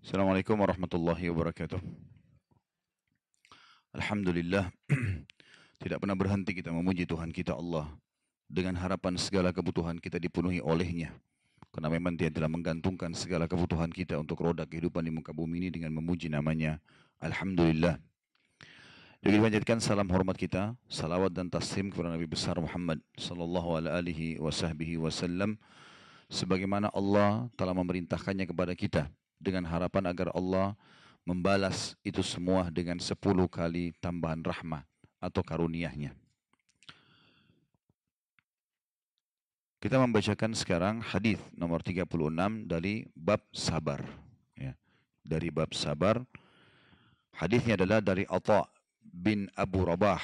Assalamualaikum warahmatullahi wabarakatuh. Alhamdulillah, tidak pernah berhenti kita memuji Tuhan kita Allah dengan harapan segala kebutuhan kita dipenuhi olehnya. Karena memang dia telah menggantungkan segala kebutuhan kita untuk roda kehidupan di muka bumi ini dengan memuji namanya. Alhamdulillah. Jadi dipanjatkan salam hormat kita, salawat dan taslim kepada Nabi besar Muhammad sallallahu alaihi wasallam sebagaimana Allah telah memerintahkannya kepada kita dengan harapan agar Allah membalas itu semua dengan sepuluh kali tambahan rahmah atau karuniahnya. Kita membacakan sekarang hadis nomor 36 dari bab sabar. Ya. Dari bab sabar. Hadisnya adalah dari Atha bin Abu Rabah.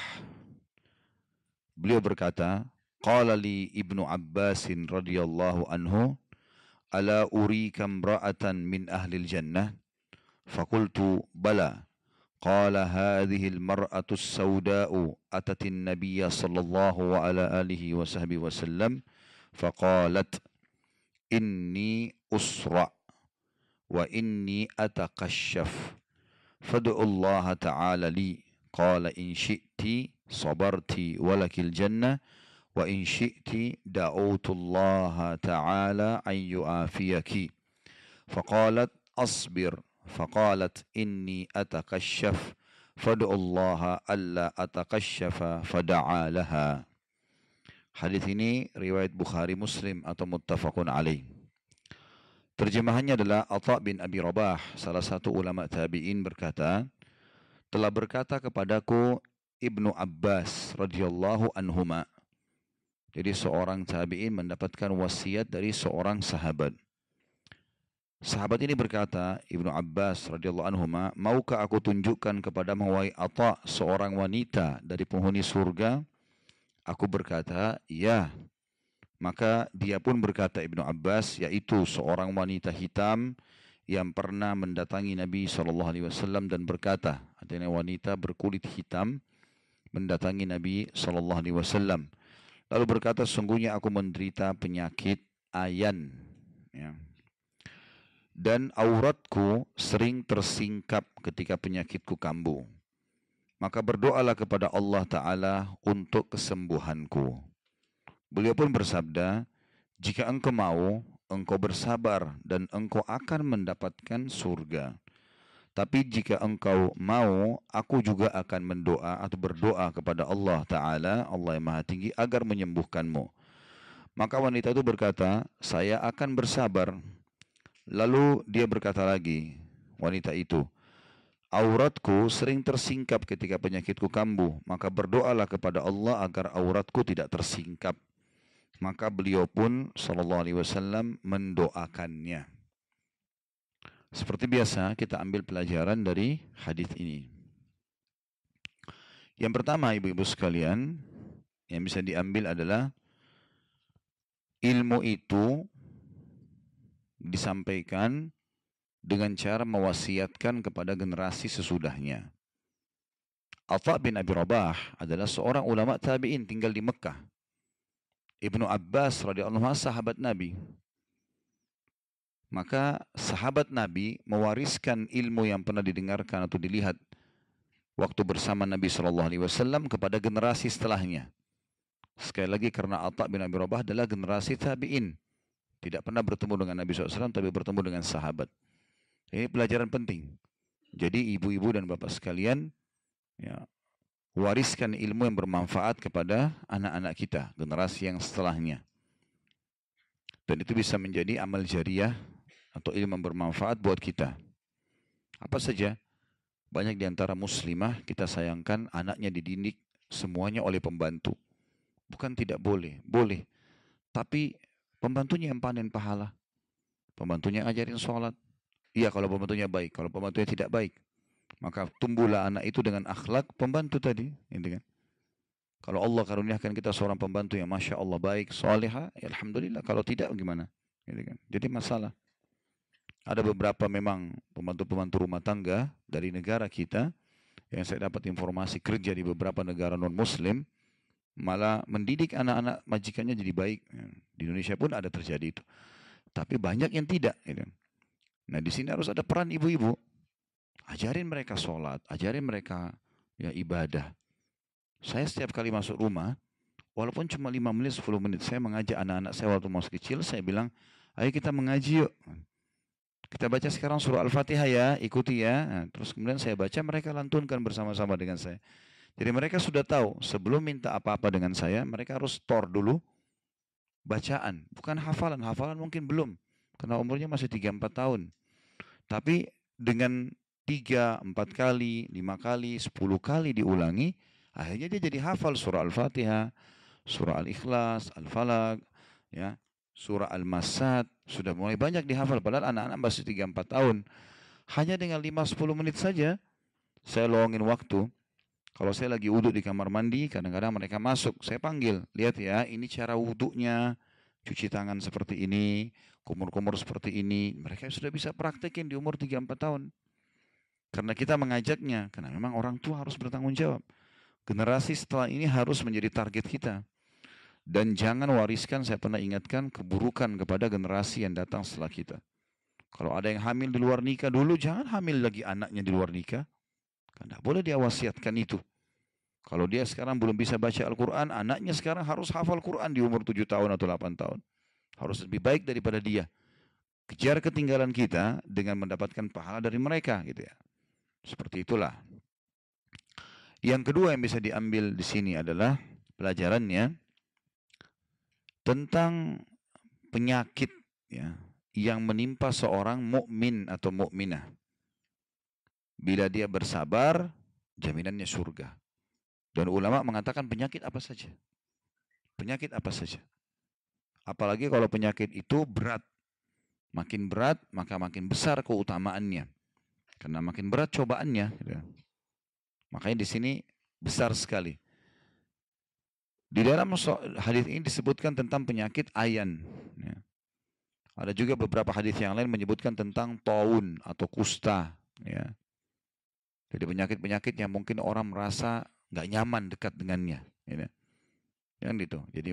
Beliau berkata, Qala li Ibnu Abbas radhiyallahu anhu, ألا أريك امرأة من أهل الجنة؟ فقلت بلى. قال هذه المرأة السوداء أتت النبي صلى الله وعلى آله وصحبه وسلم فقالت إني أسرع وإني أتقشف. فادعوا الله تعالى لي. قال إن شئت صبرت ولك الجنة. وإن شئت دعوت الله تعالى أن an فقالت أصبر فقالت إني inni atakashaf. الله ألا atakashafa فدعا لها Hadith ini riwayat Bukhari Muslim atau muttafaqun alaih. Terjemahannya adalah Atha bin Abi Rabah, salah satu ulama tabi'in berkata, telah berkata kepadaku Ibnu Abbas radhiyallahu anhuma jadi seorang tabi'in mendapatkan wasiat dari seorang sahabat. Sahabat ini berkata, Ibnu Abbas radhiyallahu anhu, maukah aku tunjukkan kepada wahai Atha seorang wanita dari penghuni surga? Aku berkata, ya. Maka dia pun berkata Ibnu Abbas, yaitu seorang wanita hitam yang pernah mendatangi Nabi SAW dan berkata, artinya wanita berkulit hitam mendatangi Nabi SAW. Lalu berkata, sungguhnya aku menderita penyakit ayan. Ya. Dan auratku sering tersingkap ketika penyakitku kambuh. Maka berdoalah kepada Allah Ta'ala untuk kesembuhanku. Beliau pun bersabda, jika engkau mau, engkau bersabar dan engkau akan mendapatkan surga. Tapi jika engkau mau, aku juga akan mendoa atau berdoa kepada Allah Ta'ala, Allah yang Maha Tinggi, agar menyembuhkanmu. Maka wanita itu berkata, saya akan bersabar. Lalu dia berkata lagi, wanita itu, auratku sering tersingkap ketika penyakitku kambuh, maka berdoalah kepada Allah agar auratku tidak tersingkap. Maka beliau pun sallallahu alaihi wasallam mendoakannya. Seperti biasa, kita ambil pelajaran dari hadis ini. Yang pertama, ibu-ibu sekalian, yang bisa diambil adalah ilmu itu disampaikan dengan cara mewasiatkan kepada generasi sesudahnya. Atha bin Abi Rabah adalah seorang ulama tabi'in tinggal di Mekah. Ibnu Abbas radhiyallahu anhu sahabat Nabi. Maka sahabat Nabi mewariskan ilmu yang pernah didengarkan atau dilihat waktu bersama Nabi Shallallahu Alaihi Wasallam kepada generasi setelahnya. Sekali lagi karena Atta bin Abi Rabah adalah generasi tabi'in. Tidak pernah bertemu dengan Nabi SAW tapi bertemu dengan sahabat. Ini pelajaran penting. Jadi ibu-ibu dan bapak sekalian, ya, wariskan ilmu yang bermanfaat kepada anak-anak kita, generasi yang setelahnya. Dan itu bisa menjadi amal jariah atau ilmu yang bermanfaat buat kita. Apa saja? Banyak di antara muslimah kita sayangkan anaknya dididik semuanya oleh pembantu. Bukan tidak boleh, boleh. Tapi pembantunya yang panen pahala. Pembantunya ajarin sholat. Iya kalau pembantunya baik, kalau pembantunya tidak baik. Maka tumbuhlah anak itu dengan akhlak pembantu tadi. Gitu kan? Kalau Allah karuniakan kita seorang pembantu yang Masya Allah baik, soleha, ya Alhamdulillah. Kalau tidak gimana? Gitu kan? Jadi masalah. Ada beberapa memang pembantu-pembantu rumah tangga dari negara kita yang saya dapat informasi kerja di beberapa negara non-muslim malah mendidik anak-anak majikannya jadi baik. Di Indonesia pun ada terjadi itu. Tapi banyak yang tidak. Gitu. Nah di sini harus ada peran ibu-ibu. Ajarin mereka sholat, ajarin mereka ya ibadah. Saya setiap kali masuk rumah, walaupun cuma 5 menit, 10 menit, saya mengajak anak-anak saya waktu masih kecil, saya bilang, ayo kita mengaji yuk. Kita baca sekarang surah Al-Fatihah ya, ikuti ya. Nah, terus kemudian saya baca, mereka lantunkan bersama-sama dengan saya. Jadi mereka sudah tahu, sebelum minta apa-apa dengan saya, mereka harus store dulu bacaan. Bukan hafalan, hafalan mungkin belum. Karena umurnya masih 3-4 tahun. Tapi dengan 3, 4 kali, 5 kali, 10 kali diulangi, akhirnya dia jadi hafal surah Al-Fatihah, surah Al-Ikhlas, Al-Falaq, ya, surah Al-Masad, sudah mulai banyak dihafal padahal anak-anak masih 3 4 tahun. Hanya dengan 5 10 menit saja saya luangin waktu. Kalau saya lagi wudhu di kamar mandi, kadang-kadang mereka masuk, saya panggil, lihat ya, ini cara wudhunya, cuci tangan seperti ini, kumur-kumur seperti ini. Mereka sudah bisa praktekin di umur 3-4 tahun. Karena kita mengajaknya, karena memang orang tua harus bertanggung jawab. Generasi setelah ini harus menjadi target kita. Dan jangan wariskan, saya pernah ingatkan, keburukan kepada generasi yang datang setelah kita. Kalau ada yang hamil di luar nikah dulu, jangan hamil lagi anaknya di luar nikah. Karena boleh dia wasiatkan itu. Kalau dia sekarang belum bisa baca Al-Quran, anaknya sekarang harus hafal Quran di umur 7 tahun atau 8 tahun. Harus lebih baik daripada dia. Kejar ketinggalan kita dengan mendapatkan pahala dari mereka gitu ya. Seperti itulah. Yang kedua yang bisa diambil di sini adalah pelajarannya tentang penyakit ya, yang menimpa seorang mukmin atau mukminah. Bila dia bersabar, jaminannya surga. Dan ulama mengatakan penyakit apa saja. Penyakit apa saja. Apalagi kalau penyakit itu berat. Makin berat, maka makin besar keutamaannya. Karena makin berat cobaannya. Gitu. Makanya di sini besar sekali. Di dalam hadis ini disebutkan tentang penyakit ayan. Ya. Ada juga beberapa hadis yang lain menyebutkan tentang taun atau kusta. Ya. Jadi penyakit-penyakit yang mungkin orang merasa nggak nyaman dekat dengannya. Ya. Yang itu. Jadi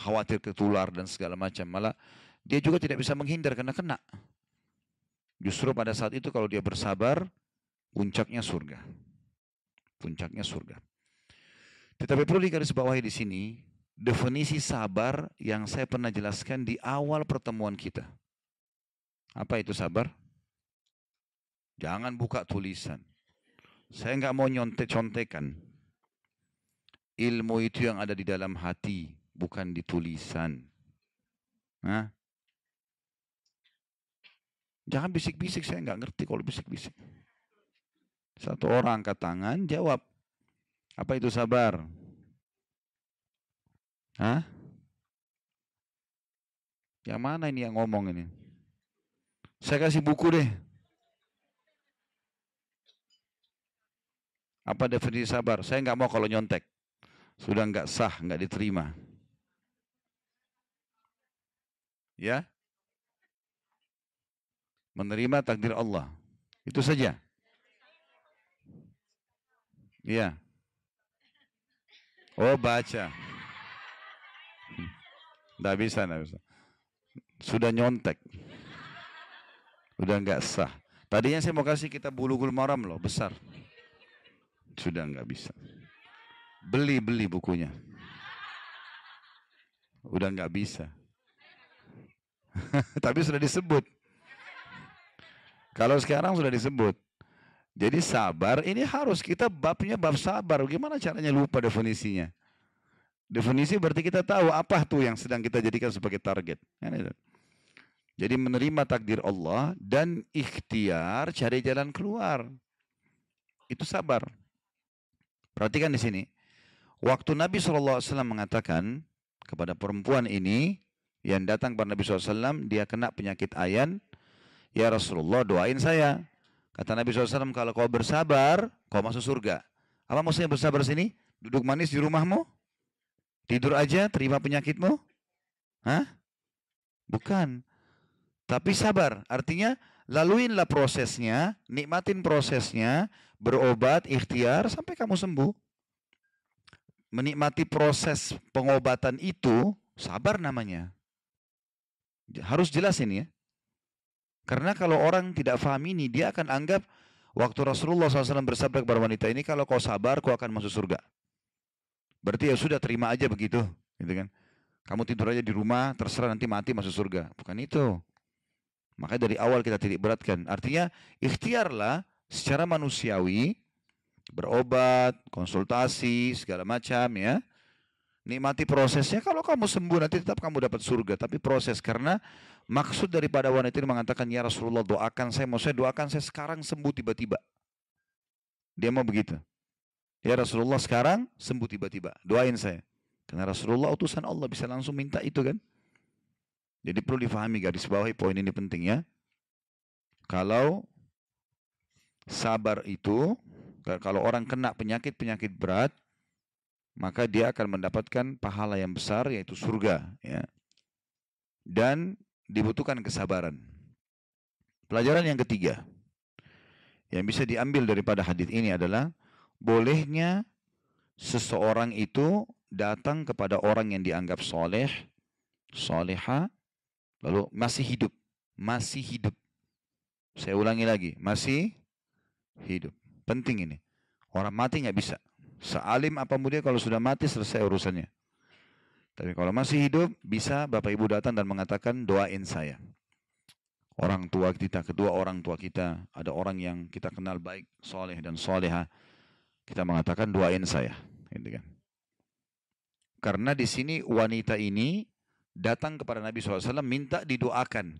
khawatir ketular dan segala macam. Malah dia juga tidak bisa menghindar karena kena. Justru pada saat itu kalau dia bersabar, puncaknya surga. Puncaknya surga. Tetapi perlu digarisbawahi di sini, definisi sabar yang saya pernah jelaskan di awal pertemuan kita. Apa itu sabar? Jangan buka tulisan. Saya nggak mau nyontek-contekan. Ilmu itu yang ada di dalam hati, bukan di tulisan. Hah? Jangan bisik-bisik, saya nggak ngerti kalau bisik-bisik. Satu orang angkat tangan, jawab. Apa itu sabar? Hah? Yang mana ini yang ngomong ini? Saya kasih buku deh. Apa definisi sabar? Saya nggak mau kalau nyontek. Sudah nggak sah, nggak diterima. Ya? Menerima takdir Allah. Itu saja. Ya. Oh baca. Tidak bisa, tidak bisa. Sudah nyontek. Sudah nggak sah. Tadinya saya mau kasih kita bulu-bulu maram loh, besar. Sudah nggak bisa. Beli-beli bukunya. Udah nggak bisa. Tapi sudah disebut. Kalau sekarang sudah disebut. Jadi sabar ini harus kita babnya bab sabar. Gimana caranya lupa definisinya? Definisi berarti kita tahu apa tuh yang sedang kita jadikan sebagai target. Kan Jadi menerima takdir Allah dan ikhtiar cari jalan keluar. Itu sabar. Perhatikan di sini. Waktu Nabi SAW mengatakan kepada perempuan ini yang datang kepada Nabi SAW, dia kena penyakit ayan. Ya Rasulullah doain saya. Kata Nabi SAW, kalau kau bersabar, kau masuk surga. Apa maksudnya bersabar sini? Duduk manis di rumahmu? Tidur aja, terima penyakitmu? Hah? Bukan. Tapi sabar. Artinya, laluinlah prosesnya, nikmatin prosesnya, berobat, ikhtiar, sampai kamu sembuh. Menikmati proses pengobatan itu, sabar namanya. Harus jelas ini ya. Karena kalau orang tidak faham ini, dia akan anggap waktu Rasulullah SAW bersabda kepada wanita ini, kalau kau sabar, kau akan masuk surga. Berarti ya sudah terima aja begitu, gitu kan? Kamu tidur aja di rumah, terserah nanti mati masuk surga. Bukan itu. Makanya dari awal kita titik beratkan. Artinya ikhtiarlah secara manusiawi, berobat, konsultasi, segala macam ya. Nikmati prosesnya, kalau kamu sembuh nanti tetap kamu dapat surga. Tapi proses, karena maksud daripada wanita ini mengatakan, Ya Rasulullah doakan saya, mau saya doakan saya sekarang sembuh tiba-tiba. Dia mau begitu. Ya Rasulullah sekarang sembuh tiba-tiba, doain saya. Karena Rasulullah utusan Allah bisa langsung minta itu kan. Jadi perlu difahami garis bawahi poin ini penting ya. Kalau sabar itu, kalau orang kena penyakit-penyakit berat, maka dia akan mendapatkan pahala yang besar yaitu surga. Ya. Dan dibutuhkan kesabaran. Pelajaran yang ketiga yang bisa diambil daripada hadis ini adalah bolehnya seseorang itu datang kepada orang yang dianggap soleh, soleha, lalu masih hidup, masih hidup. Saya ulangi lagi, masih hidup. Penting ini. Orang mati nggak bisa. Sealim apa dia kalau sudah mati selesai urusannya. Tapi kalau masih hidup, bisa Bapak Ibu datang dan mengatakan doain saya. Orang tua kita, kedua orang tua kita, ada orang yang kita kenal baik, soleh dan soleha. Kita mengatakan doain saya. Gitu kan. Karena di sini wanita ini datang kepada Nabi SAW minta didoakan.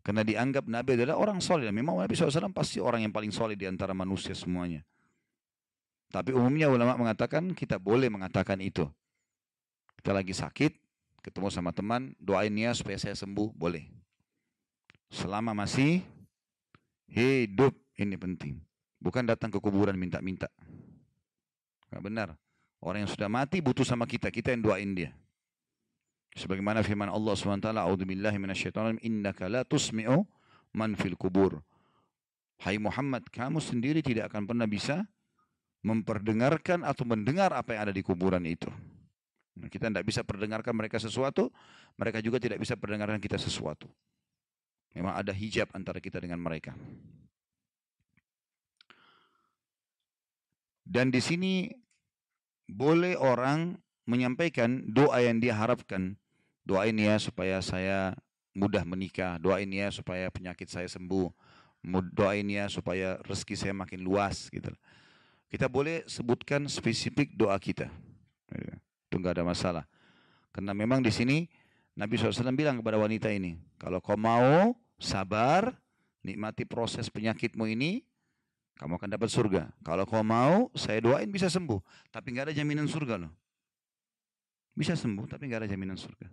Karena dianggap Nabi adalah orang soleh. Memang Nabi SAW pasti orang yang paling soleh di antara manusia semuanya. Tapi umumnya ulama mengatakan kita boleh mengatakan itu. Kita lagi sakit, ketemu sama teman, doain ya supaya saya sembuh, boleh. Selama masih hidup, ini penting. Bukan datang ke kuburan minta-minta. Gak benar. Orang yang sudah mati butuh sama kita, kita yang doain dia. Sebagaimana firman Allah SWT, A'udzubillahi minasyaitonir innaka la tusmi'u man fil kubur. Hai Muhammad, kamu sendiri tidak akan pernah bisa memperdengarkan atau mendengar apa yang ada di kuburan itu. Nah, kita tidak bisa perdengarkan mereka sesuatu, mereka juga tidak bisa perdengarkan kita sesuatu. Memang ada hijab antara kita dengan mereka. Dan di sini boleh orang menyampaikan doa yang dia harapkan. Doain ya supaya saya mudah menikah. Doain ya supaya penyakit saya sembuh. Doain ya supaya rezeki saya makin luas. gitu. Kita boleh sebutkan spesifik doa kita. Itu nggak ada masalah. Karena memang di sini Nabi SAW bilang kepada wanita ini, kalau kau mau sabar, nikmati proses penyakitmu ini, kamu akan dapat surga. Kalau kau mau, saya doain bisa sembuh. Tapi nggak ada jaminan surga loh. Bisa sembuh, tapi nggak ada jaminan surga.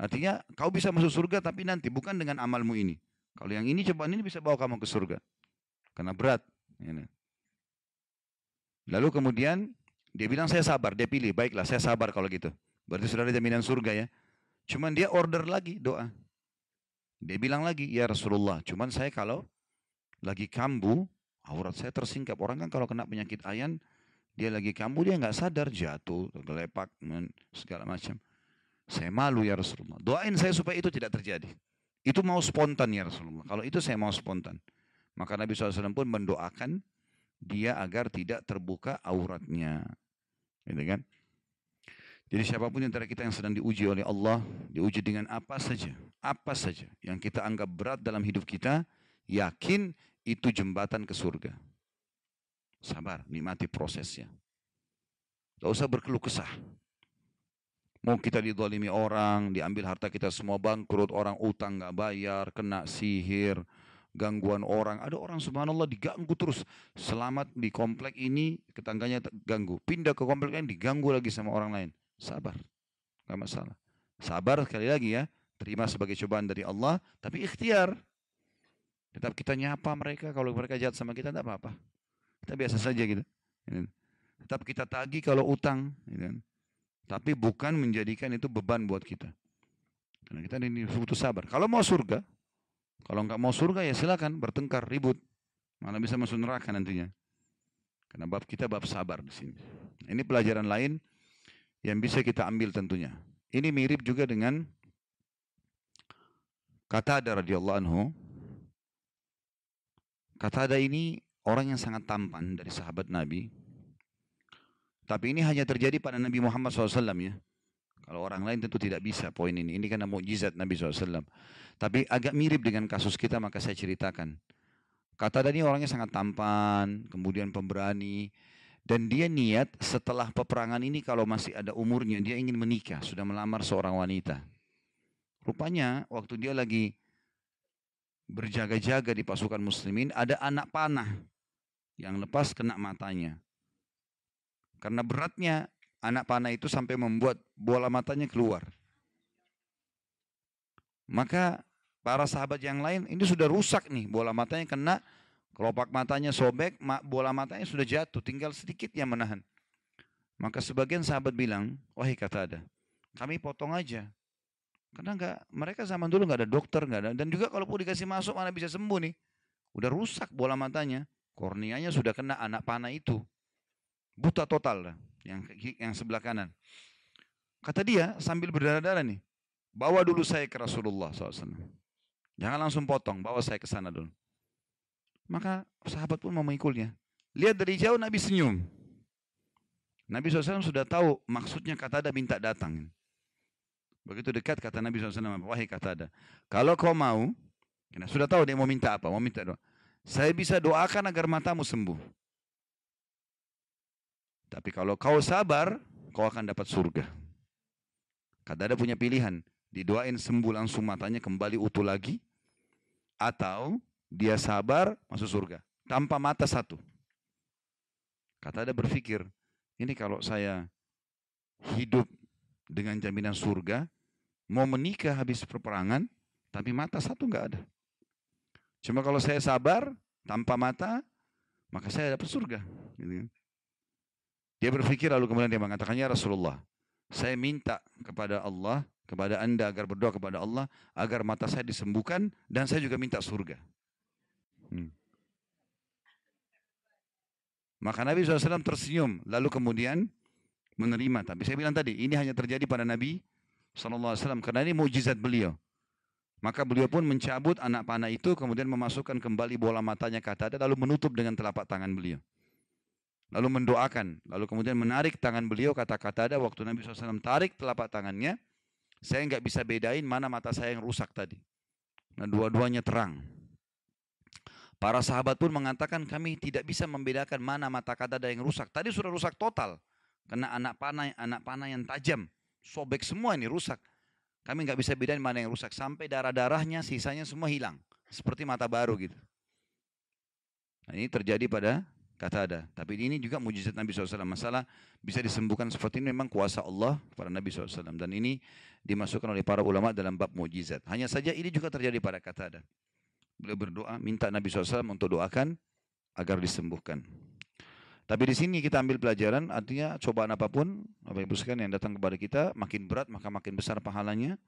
Artinya kau bisa masuk surga tapi nanti bukan dengan amalmu ini. Kalau yang ini cobaan ini bisa bawa kamu ke surga. Karena berat. Lalu kemudian dia bilang saya sabar, dia pilih, baiklah saya sabar kalau gitu. Berarti sudah ada jaminan surga ya. Cuman dia order lagi doa. Dia bilang lagi, ya Rasulullah, cuman saya kalau lagi kambuh, Aurat saya tersingkap. Orang kan kalau kena penyakit ayan, dia lagi kambuh, dia nggak sadar, jatuh, gelepak, segala macam. Saya malu ya Rasulullah. Doain saya supaya itu tidak terjadi. Itu mau spontan ya Rasulullah. Kalau itu saya mau spontan. Maka Nabi SAW pun mendoakan dia agar tidak terbuka auratnya. Gitu kan? Jadi siapa pun yang antara kita yang sedang diuji oleh Allah, diuji dengan apa saja, apa saja yang kita anggap berat dalam hidup kita, yakin itu jembatan ke surga. Sabar, nikmati prosesnya. Tidak usah berkeluh kesah. Mau kita didolimi orang, diambil harta kita semua bangkrut, orang utang nggak bayar, kena sihir, gangguan orang. Ada orang subhanallah diganggu terus. Selamat di komplek ini, ketangganya ganggu. Pindah ke komplek lain, diganggu lagi sama orang lain. Sabar, nggak masalah. Sabar sekali lagi ya, terima sebagai cobaan dari Allah, tapi ikhtiar. Tetap kita nyapa mereka, kalau mereka jahat sama kita tidak apa-apa. Kita biasa saja gitu. Tetap kita tagih kalau utang. Gitu. Tapi bukan menjadikan itu beban buat kita. Karena kita ini butuh sabar. Kalau mau surga, kalau nggak mau surga ya silakan bertengkar, ribut. Malah bisa masuk neraka nantinya. Karena bab kita bab sabar di sini. Ini pelajaran lain yang bisa kita ambil tentunya. Ini mirip juga dengan kata ada radhiyallahu anhu Kata ada ini orang yang sangat tampan dari sahabat Nabi. Tapi ini hanya terjadi pada Nabi Muhammad SAW ya. Kalau orang lain tentu tidak bisa poin ini. Ini karena mukjizat Nabi SAW. Tapi agak mirip dengan kasus kita maka saya ceritakan. Kata ini orangnya sangat tampan, kemudian pemberani. Dan dia niat setelah peperangan ini kalau masih ada umurnya, dia ingin menikah, sudah melamar seorang wanita. Rupanya waktu dia lagi berjaga-jaga di pasukan muslimin, ada anak panah yang lepas kena matanya. Karena beratnya anak panah itu sampai membuat bola matanya keluar. Maka para sahabat yang lain ini sudah rusak nih, bola matanya kena, kelopak matanya sobek, bola matanya sudah jatuh, tinggal sedikit yang menahan. Maka sebagian sahabat bilang, wahai kata ada, kami potong aja. Karena enggak, mereka zaman dulu nggak ada dokter, nggak ada. Dan juga kalau pun dikasih masuk mana bisa sembuh nih. Udah rusak bola matanya. Korneanya sudah kena anak panah itu. Buta total lah. Yang, yang sebelah kanan. Kata dia sambil berdarah-darah nih. Bawa dulu saya ke Rasulullah SAW. Jangan langsung potong, bawa saya ke sana dulu. Maka sahabat pun mau mengikulnya. Lihat dari jauh Nabi senyum. Nabi SAW sudah tahu maksudnya kata ada minta datang. Begitu dekat kata Nabi SAW, wahai kata ada, kalau kau mau, ya, sudah tahu dia mau minta apa, mau minta doa. Saya bisa doakan agar matamu sembuh. Tapi kalau kau sabar, kau akan dapat surga. Kata ada punya pilihan, didoain sembuh langsung matanya kembali utuh lagi, atau dia sabar masuk surga tanpa mata satu. Kata ada berpikir, ini kalau saya hidup dengan jaminan surga, mau menikah habis peperangan, tapi mata satu nggak ada. Cuma kalau saya sabar tanpa mata, maka saya dapat surga. Gitu kan. Dia berpikir lalu kemudian dia mengatakannya Rasulullah, saya minta kepada Allah, kepada anda agar berdoa kepada Allah, agar mata saya disembuhkan dan saya juga minta surga. Hmm. Maka Nabi SAW tersenyum, lalu kemudian menerima. Tapi saya bilang tadi, ini hanya terjadi pada Nabi SAW karena ini mujizat beliau. Maka beliau pun mencabut anak panah itu kemudian memasukkan kembali bola matanya kata ada lalu menutup dengan telapak tangan beliau. Lalu mendoakan, lalu kemudian menarik tangan beliau kata-kata ada waktu Nabi SAW tarik telapak tangannya, saya nggak bisa bedain mana mata saya yang rusak tadi. Nah dua-duanya terang. Para sahabat pun mengatakan kami tidak bisa membedakan mana mata kata ada yang rusak. Tadi sudah rusak total. Karena anak panah anak panah yang tajam sobek semua ini rusak. Kami nggak bisa bedain mana yang rusak sampai darah-darahnya sisanya semua hilang seperti mata baru gitu. Nah, ini terjadi pada kata ada. Tapi ini juga mujizat Nabi SAW. Masalah bisa disembuhkan seperti ini memang kuasa Allah pada Nabi SAW. Dan ini dimasukkan oleh para ulama dalam bab mujizat. Hanya saja ini juga terjadi pada kata ada. Beliau berdoa, minta Nabi SAW untuk doakan agar disembuhkan. Tapi di sini kita ambil pelajaran, artinya cobaan apa pun, Bapak Ibu sekalian yang datang kepada kita, makin berat maka makin besar pahalanya.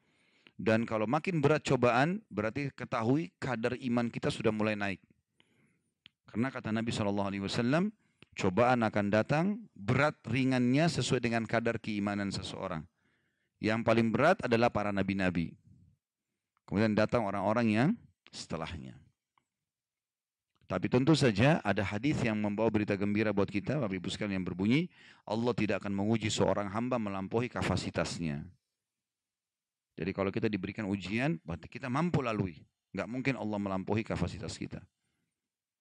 Dan kalau makin berat cobaan, berarti ketahui kadar iman kita sudah mulai naik. Karena kata Nabi SAW, cobaan akan datang, berat ringannya sesuai dengan kadar keimanan seseorang. Yang paling berat adalah para nabi-nabi. Kemudian datang orang-orang yang setelahnya. Tapi tentu saja ada hadis yang membawa berita gembira buat kita, Bapak Ibu sekalian yang berbunyi, Allah tidak akan menguji seorang hamba melampaui kapasitasnya. Jadi kalau kita diberikan ujian, berarti kita mampu lalui. Enggak mungkin Allah melampaui kapasitas kita.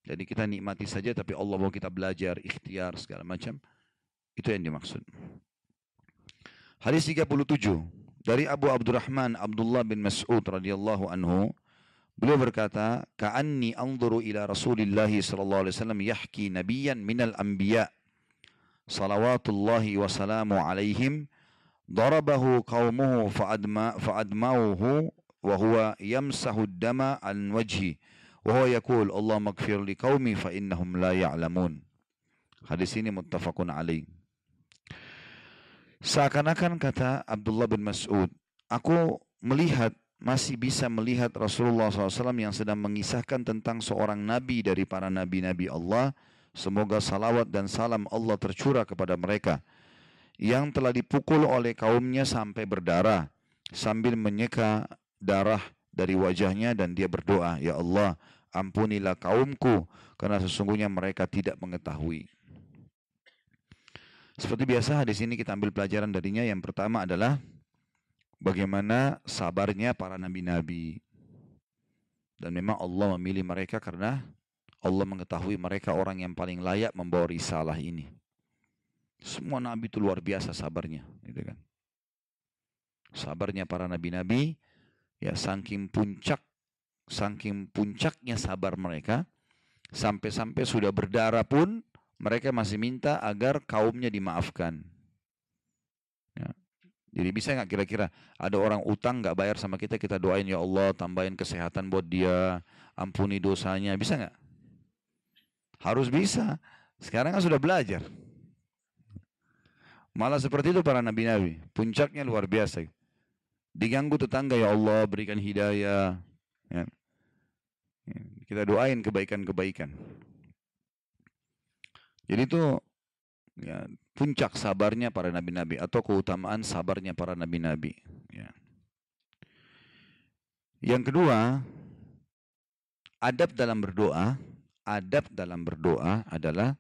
Jadi kita nikmati saja, tapi Allah mau kita belajar, ikhtiar, segala macam. Itu yang dimaksud. Hadis 37 dari Abu Abdurrahman Abdullah bin Mas'ud radhiyallahu anhu Beliau berkata, "Ka'anni anzuru ila Rasulillah sallallahu alaihi wasallam yahki nabiyyan minal anbiya salawatullahi wa salamu alaihim darabahu qaumuhu fa'adma fa'admauhu wa huwa yamsahu ad-dama Allahumma ighfir li qaumi fa innahum la ya'lamun." Hadis ini muttafaqun alaih. Seakan-akan kata Abdullah bin Mas'ud, aku melihat masih bisa melihat Rasulullah SAW yang sedang mengisahkan tentang seorang nabi dari para nabi-nabi Allah. Semoga salawat dan salam Allah tercurah kepada mereka. Yang telah dipukul oleh kaumnya sampai berdarah. Sambil menyeka darah dari wajahnya dan dia berdoa, Ya Allah, ampunilah kaumku karena sesungguhnya mereka tidak mengetahui. Seperti biasa di sini kita ambil pelajaran darinya. Yang pertama adalah bagaimana sabarnya para nabi-nabi. Dan memang Allah memilih mereka karena Allah mengetahui mereka orang yang paling layak membawa risalah ini. Semua nabi itu luar biasa sabarnya, gitu kan. Sabarnya para nabi-nabi ya saking puncak saking puncaknya sabar mereka sampai-sampai sudah berdarah pun mereka masih minta agar kaumnya dimaafkan. Ya. Jadi bisa nggak kira-kira ada orang utang nggak bayar sama kita kita doain ya Allah tambahin kesehatan buat dia ampuni dosanya bisa nggak? Harus bisa. Sekarang kan sudah belajar. Malah seperti itu para nabi-nabi. Puncaknya luar biasa. Diganggu tetangga, ya Allah berikan hidayah. Ya. Kita doain kebaikan-kebaikan. Jadi itu ya, puncak sabarnya para nabi-nabi atau keutamaan sabarnya para nabi-nabi. Ya. Yang kedua, adab dalam berdoa, adab dalam berdoa adalah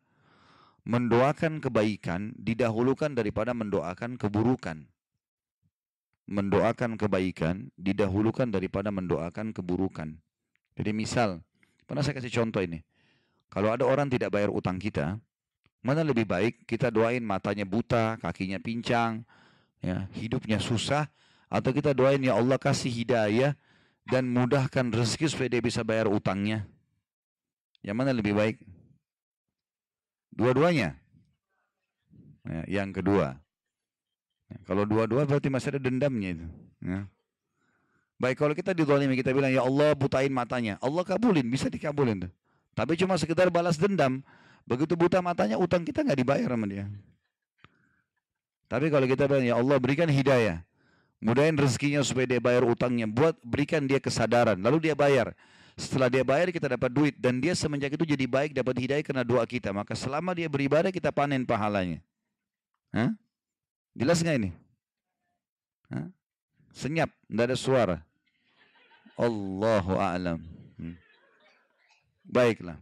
mendoakan kebaikan didahulukan daripada mendoakan keburukan mendoakan kebaikan didahulukan daripada mendoakan keburukan. Jadi misal, pernah saya kasih contoh ini. Kalau ada orang tidak bayar utang kita, mana lebih baik kita doain matanya buta, kakinya pincang, ya, hidupnya susah, atau kita doain ya Allah kasih hidayah dan mudahkan rezeki supaya dia bisa bayar utangnya. Yang mana lebih baik? Dua-duanya. Ya, yang kedua. Ya, kalau dua-dua berarti masih ada dendamnya itu. Ya. Baik kalau kita didolimi kita bilang ya Allah butain matanya. Allah kabulin, bisa dikabulin. Tuh. Tapi cuma sekedar balas dendam. Begitu buta matanya utang kita nggak dibayar sama dia. Tapi kalau kita bilang ya Allah berikan hidayah. Mudahin rezekinya supaya dia bayar utangnya. Buat berikan dia kesadaran. Lalu dia bayar. Setelah dia bayar kita dapat duit. Dan dia semenjak itu jadi baik dapat hidayah karena doa kita. Maka selama dia beribadah kita panen pahalanya. Hah? Jelas nggak ini? Hah? Senyap, tidak ada suara. Allahu a'lam. Hmm. Baiklah.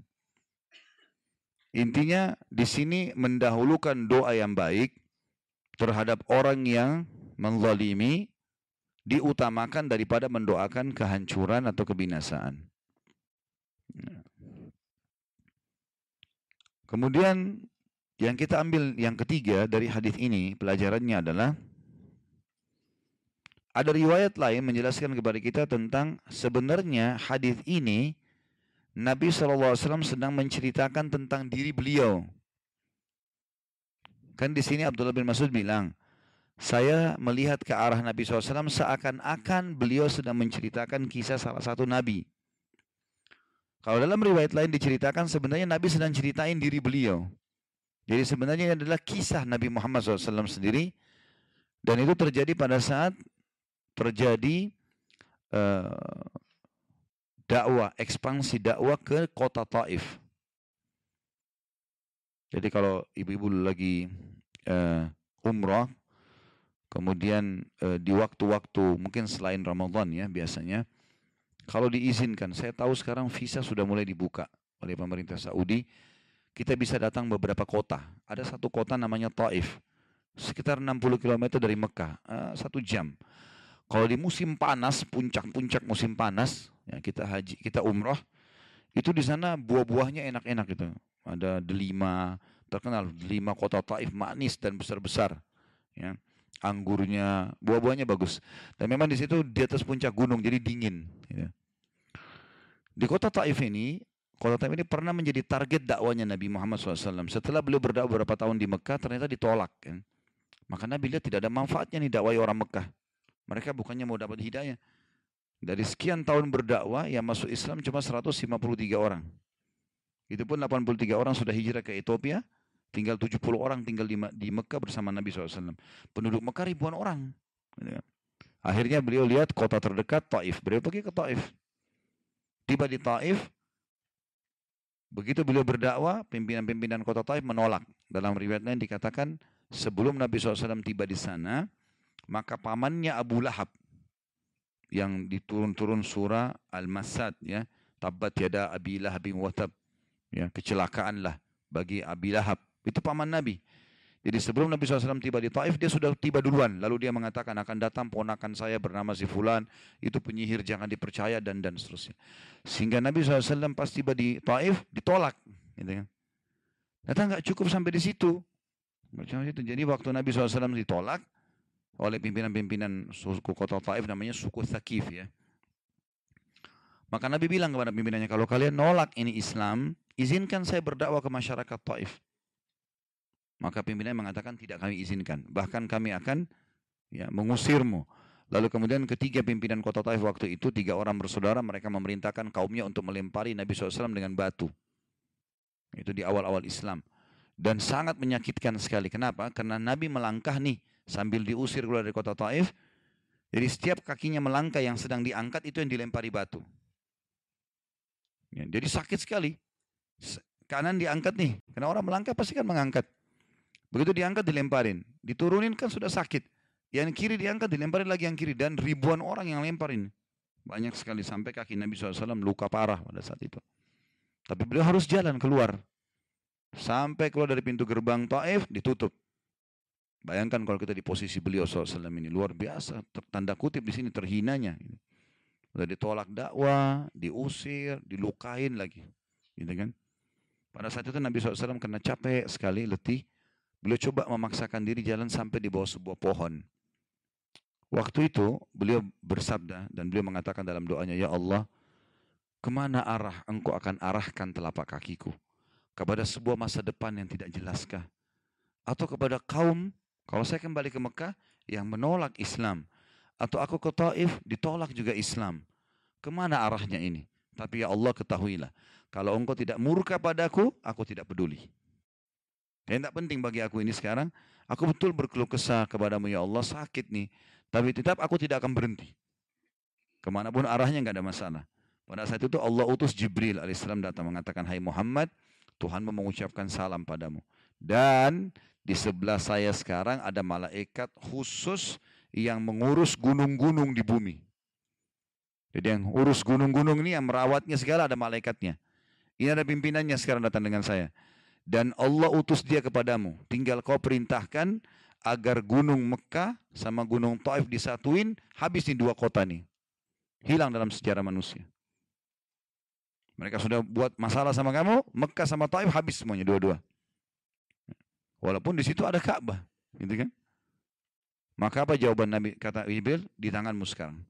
Intinya di sini mendahulukan doa yang baik terhadap orang yang menzalimi diutamakan daripada mendoakan kehancuran atau kebinasaan. Kemudian yang kita ambil yang ketiga dari hadis ini pelajarannya adalah ada riwayat lain menjelaskan kepada kita tentang sebenarnya hadis ini Nabi SAW sedang menceritakan tentang diri beliau. Kan di sini Abdullah bin Mas'ud bilang, saya melihat ke arah Nabi SAW seakan-akan beliau sedang menceritakan kisah salah satu Nabi. Kalau dalam riwayat lain diceritakan sebenarnya Nabi sedang ceritain diri beliau. Jadi sebenarnya ini adalah kisah Nabi Muhammad SAW sendiri dan itu terjadi pada saat terjadi uh, dakwah, ekspansi dakwah ke kota Taif. Jadi kalau ibu-ibu lagi uh, umrah, kemudian uh, di waktu-waktu mungkin selain Ramadan ya biasanya, kalau diizinkan, saya tahu sekarang visa sudah mulai dibuka oleh pemerintah Saudi, kita bisa datang beberapa kota. Ada satu kota namanya Taif, sekitar 60 km dari Mekah, uh, satu jam. Kalau di musim panas, puncak-puncak musim panas, ya kita haji, kita umroh, itu di sana buah-buahnya enak-enak itu. Ada delima, terkenal delima kota Taif manis dan besar-besar. Ya. Anggurnya, buah-buahnya bagus. Dan memang di situ di atas puncak gunung, jadi dingin. Ya. Di kota Taif ini Kota Taif ini pernah menjadi target dakwanya Nabi Muhammad SAW. Setelah beliau berdakwah beberapa tahun di Mekah, ternyata ditolak. Kan? Maka Nabi lihat tidak ada manfaatnya nih dakwah orang Mekah. Mereka bukannya mau dapat hidayah. Dari sekian tahun berdakwah, yang masuk Islam cuma 153 orang. Itu pun 83 orang sudah hijrah ke Ethiopia, tinggal 70 orang tinggal di, di Mekah bersama Nabi SAW. Penduduk Mekah ribuan orang. Gitu kan. Akhirnya beliau lihat kota terdekat Taif. Beliau pergi ke Taif. Tiba di Taif, Begitu beliau berdakwah, pimpinan-pimpinan kota Taif menolak. Dalam riwayat lain dikatakan, sebelum Nabi SAW tiba di sana, maka pamannya Abu Lahab yang diturun-turun surah Al-Masad ya, Tabat tiada Abi Lahab bin Watab. Ya, kecelakaanlah bagi Abi Lahab. Itu paman Nabi. Jadi sebelum Nabi SAW tiba di Taif, dia sudah tiba duluan. Lalu dia mengatakan akan datang ponakan saya bernama si Fulan, itu penyihir jangan dipercaya dan dan seterusnya. Sehingga Nabi SAW pas tiba di Taif ditolak. Gitu kan. Ternyata nggak cukup sampai di situ. Jadi waktu Nabi SAW ditolak oleh pimpinan-pimpinan suku kota Taif namanya suku Thaqif ya. Maka Nabi bilang kepada pimpinannya, kalau kalian nolak ini Islam, izinkan saya berdakwah ke masyarakat Taif. Maka pimpinan mengatakan tidak kami izinkan. Bahkan kami akan ya, mengusirmu. Lalu kemudian ketiga pimpinan kota Taif waktu itu, tiga orang bersaudara, mereka memerintahkan kaumnya untuk melempari Nabi SAW dengan batu. Itu di awal-awal Islam. Dan sangat menyakitkan sekali. Kenapa? Karena Nabi melangkah nih, sambil diusir keluar dari kota Taif. Jadi setiap kakinya melangkah yang sedang diangkat itu yang dilempari batu. Ya, jadi sakit sekali. Kanan diangkat nih. Karena orang melangkah pasti kan mengangkat. Begitu diangkat dilemparin. Diturunin kan sudah sakit. Yang kiri diangkat dilemparin lagi yang kiri. Dan ribuan orang yang lemparin. Banyak sekali sampai kaki Nabi SAW luka parah pada saat itu. Tapi beliau harus jalan keluar. Sampai keluar dari pintu gerbang Taif ditutup. Bayangkan kalau kita di posisi beliau SAW ini luar biasa. Tanda kutip di sini terhinanya. Sudah ditolak dakwah, diusir, dilukain lagi. Gitu kan? Pada saat itu Nabi SAW karena capek sekali, letih, Beliau coba memaksakan diri jalan sampai di bawah sebuah pohon. Waktu itu beliau bersabda dan beliau mengatakan dalam doanya, Ya Allah, ke mana arah engkau akan arahkan telapak kakiku? Kepada sebuah masa depan yang tidak jelaskah? Atau kepada kaum, kalau saya kembali ke Mekah, yang menolak Islam. Atau aku ke Taif, ditolak juga Islam. Ke mana arahnya ini? Tapi ya Allah ketahuilah, kalau engkau tidak murka padaku, aku tidak peduli. Yang tidak penting bagi aku ini sekarang, aku betul berkeluh kesah kepadamu ya Allah, sakit nih. Tapi tetap aku tidak akan berhenti. Ke mana pun arahnya nggak ada masalah. Pada saat itu Allah utus Jibril alaihissalam datang mengatakan, Hai Muhammad, Tuhan mengucapkan salam padamu. Dan di sebelah saya sekarang ada malaikat khusus yang mengurus gunung-gunung di bumi. Jadi yang urus gunung-gunung ini yang merawatnya segala ada malaikatnya. Ini ada pimpinannya sekarang datang dengan saya dan Allah utus dia kepadamu. Tinggal kau perintahkan agar gunung Mekah sama gunung Taif disatuin, habis nih dua kota nih. Hilang dalam sejarah manusia. Mereka sudah buat masalah sama kamu, Mekah sama Taif habis semuanya dua-dua. Walaupun di situ ada Ka'bah, gitu kan? Maka apa jawaban Nabi kata Jibril di tanganmu sekarang.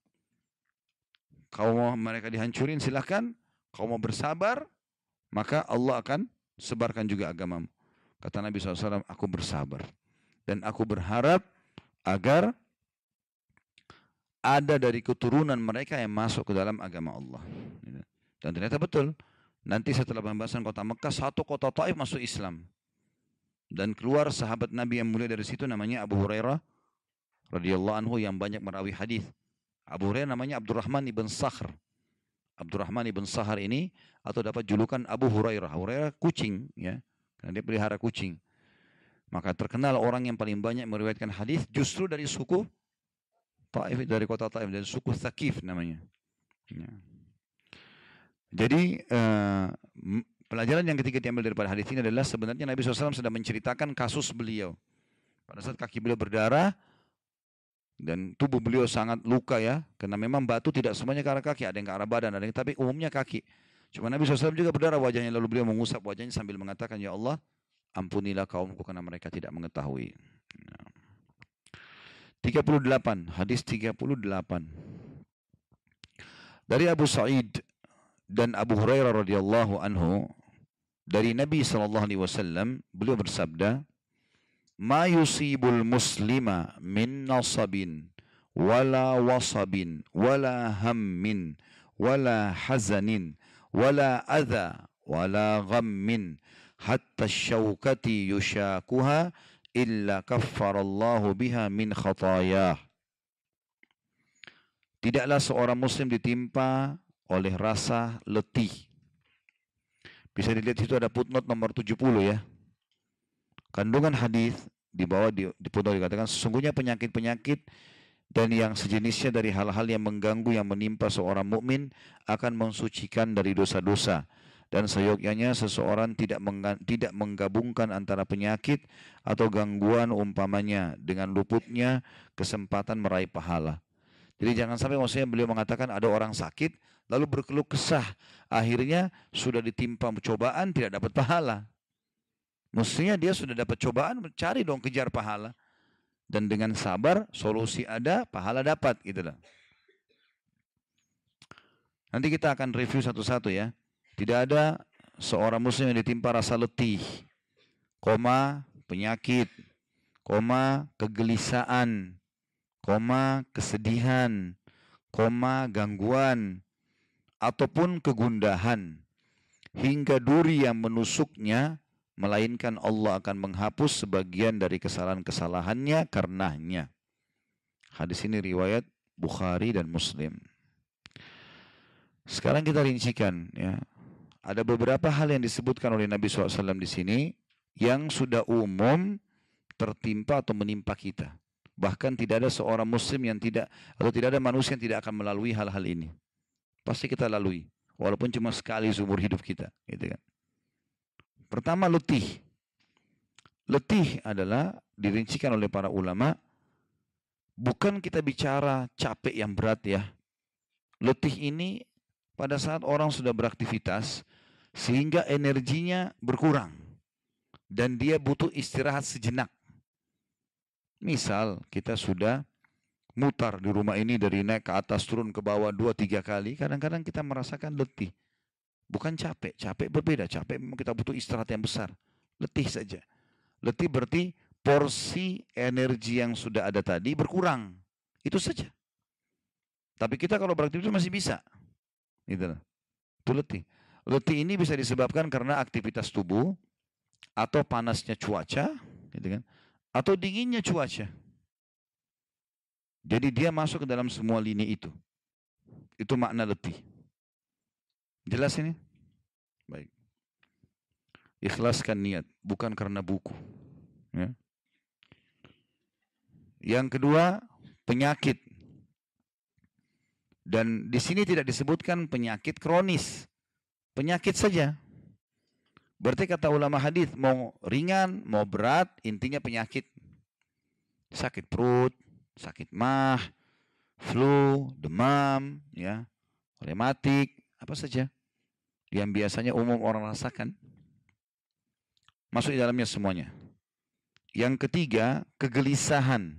Kau mau mereka dihancurin silahkan. Kau mau bersabar, maka Allah akan sebarkan juga agamamu. Kata Nabi SAW, aku bersabar. Dan aku berharap agar ada dari keturunan mereka yang masuk ke dalam agama Allah. Dan ternyata betul. Nanti setelah pembahasan kota Mekah, satu kota Taif masuk Islam. Dan keluar sahabat Nabi yang mulia dari situ namanya Abu Hurairah radhiyallahu anhu yang banyak merawi hadis. Abu Hurairah namanya Abdurrahman ibn Sakhr. Abdurrahman ibn Sahar ini atau dapat julukan Abu Hurairah. Hurairah kucing ya. Karena dia pelihara kucing. Maka terkenal orang yang paling banyak meriwayatkan hadis justru dari suku Taif dari kota Taif dari suku Thaqif namanya. Ya. Jadi uh, pelajaran yang ketiga diambil daripada hadis ini adalah sebenarnya Nabi SAW sedang menceritakan kasus beliau. Pada saat kaki beliau berdarah, dan tubuh beliau sangat luka ya, karena memang batu tidak semuanya ke arah kaki, ada yang ke arah badan, ada yang tapi umumnya kaki. Cuma Nabi SAW juga berdarah wajahnya, lalu beliau mengusap wajahnya sambil mengatakan, Ya Allah, ampunilah kaumku karena mereka tidak mengetahui. 38, hadis 38. Dari Abu Sa'id dan Abu Hurairah radhiyallahu anhu dari Nabi wasallam beliau bersabda ma yusibul muslima min nasabin wala wasabin wala hammin wala hazanin wala adha wala ghammin hatta syaukati yushakuha illa kaffarallahu biha min khatayah Tidaklah seorang muslim ditimpa oleh rasa letih. Bisa dilihat situ ada footnote nomor 70 ya. Kandungan hadis di bawah di, di pun dikatakan sesungguhnya penyakit-penyakit dan yang sejenisnya dari hal-hal yang mengganggu yang menimpa seorang mukmin akan mensucikan dari dosa-dosa dan seyogyanya seseorang tidak tidak menggabungkan antara penyakit atau gangguan umpamanya dengan luputnya kesempatan meraih pahala. Jadi jangan sampai maksudnya beliau mengatakan ada orang sakit lalu berkeluh kesah akhirnya sudah ditimpa cobaan tidak dapat pahala. Mestinya dia sudah dapat cobaan cari dong kejar pahala. Dan dengan sabar solusi ada, pahala dapat gitu loh. Nanti kita akan review satu-satu ya. Tidak ada seorang muslim yang ditimpa rasa letih, koma penyakit, koma kegelisahan, koma kesedihan, koma gangguan, ataupun kegundahan, hingga duri yang menusuknya, melainkan Allah akan menghapus sebagian dari kesalahan-kesalahannya karenanya. Hadis ini riwayat Bukhari dan Muslim. Sekarang kita rincikan ya. Ada beberapa hal yang disebutkan oleh Nabi SAW di sini yang sudah umum tertimpa atau menimpa kita. Bahkan tidak ada seorang muslim yang tidak atau tidak ada manusia yang tidak akan melalui hal-hal ini. Pasti kita lalui, walaupun cuma sekali seumur hidup kita, gitu kan. Pertama letih. Letih adalah dirincikan oleh para ulama bukan kita bicara capek yang berat ya. Letih ini pada saat orang sudah beraktivitas sehingga energinya berkurang dan dia butuh istirahat sejenak. Misal kita sudah mutar di rumah ini dari naik ke atas turun ke bawah dua tiga kali, kadang-kadang kita merasakan letih. Bukan capek, capek berbeda. Capek memang kita butuh istirahat yang besar. Letih saja. Letih berarti porsi energi yang sudah ada tadi berkurang. Itu saja. Tapi kita kalau beraktivitas masih bisa. Gitu. Itu letih. Letih ini bisa disebabkan karena aktivitas tubuh atau panasnya cuaca, gitu kan? Atau dinginnya cuaca. Jadi dia masuk ke dalam semua lini itu. Itu makna letih. Jelas ini? Baik. Ikhlaskan niat, bukan karena buku. Ya. Yang kedua, penyakit. Dan di sini tidak disebutkan penyakit kronis. Penyakit saja. Berarti kata ulama hadis mau ringan, mau berat, intinya penyakit. Sakit perut, sakit mah, flu, demam, ya, rematik, apa saja yang biasanya umum orang rasakan. Masuk di dalamnya semuanya. Yang ketiga, kegelisahan.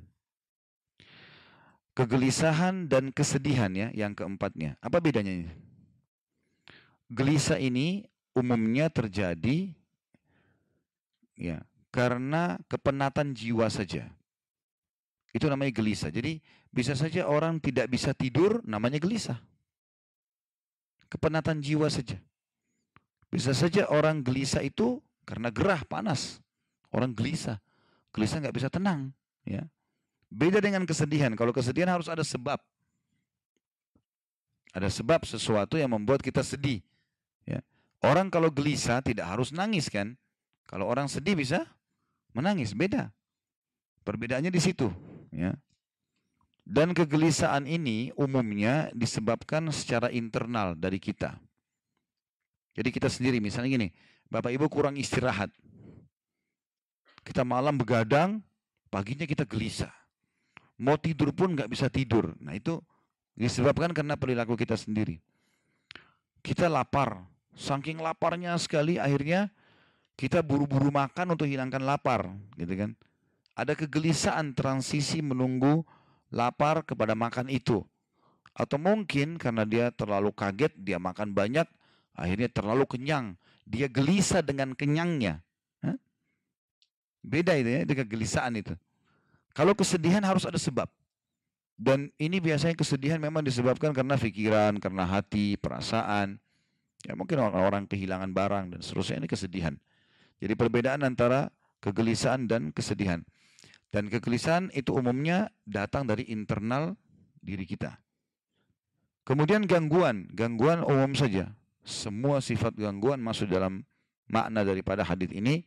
Kegelisahan dan kesedihan ya, yang keempatnya. Apa bedanya ini? Gelisah ini umumnya terjadi ya karena kepenatan jiwa saja. Itu namanya gelisah. Jadi bisa saja orang tidak bisa tidur namanya gelisah. Kepenatan jiwa saja. Bisa saja orang gelisah itu karena gerah, panas. Orang gelisah. Gelisah nggak bisa tenang. Ya. Beda dengan kesedihan. Kalau kesedihan harus ada sebab. Ada sebab sesuatu yang membuat kita sedih. Orang kalau gelisah tidak harus nangis kan? Kalau orang sedih bisa menangis, beda. Perbedaannya di situ, ya. Dan kegelisahan ini umumnya disebabkan secara internal dari kita. Jadi kita sendiri misalnya gini, Bapak Ibu kurang istirahat. Kita malam begadang, paginya kita gelisah. Mau tidur pun nggak bisa tidur. Nah itu disebabkan karena perilaku kita sendiri. Kita lapar, saking laparnya sekali akhirnya kita buru-buru makan untuk hilangkan lapar, gitu kan. Ada kegelisahan transisi menunggu lapar kepada makan itu. Atau mungkin karena dia terlalu kaget, dia makan banyak, akhirnya terlalu kenyang. Dia gelisah dengan kenyangnya. Beda itu ya, dengan kegelisahan itu. Kalau kesedihan harus ada sebab. Dan ini biasanya kesedihan memang disebabkan karena pikiran, karena hati, perasaan. Ya mungkin orang-orang kehilangan barang dan seterusnya ini kesedihan. Jadi perbedaan antara kegelisahan dan kesedihan. Dan kegelisahan itu umumnya datang dari internal diri kita. Kemudian gangguan, gangguan umum saja. Semua sifat gangguan masuk dalam makna daripada hadis ini.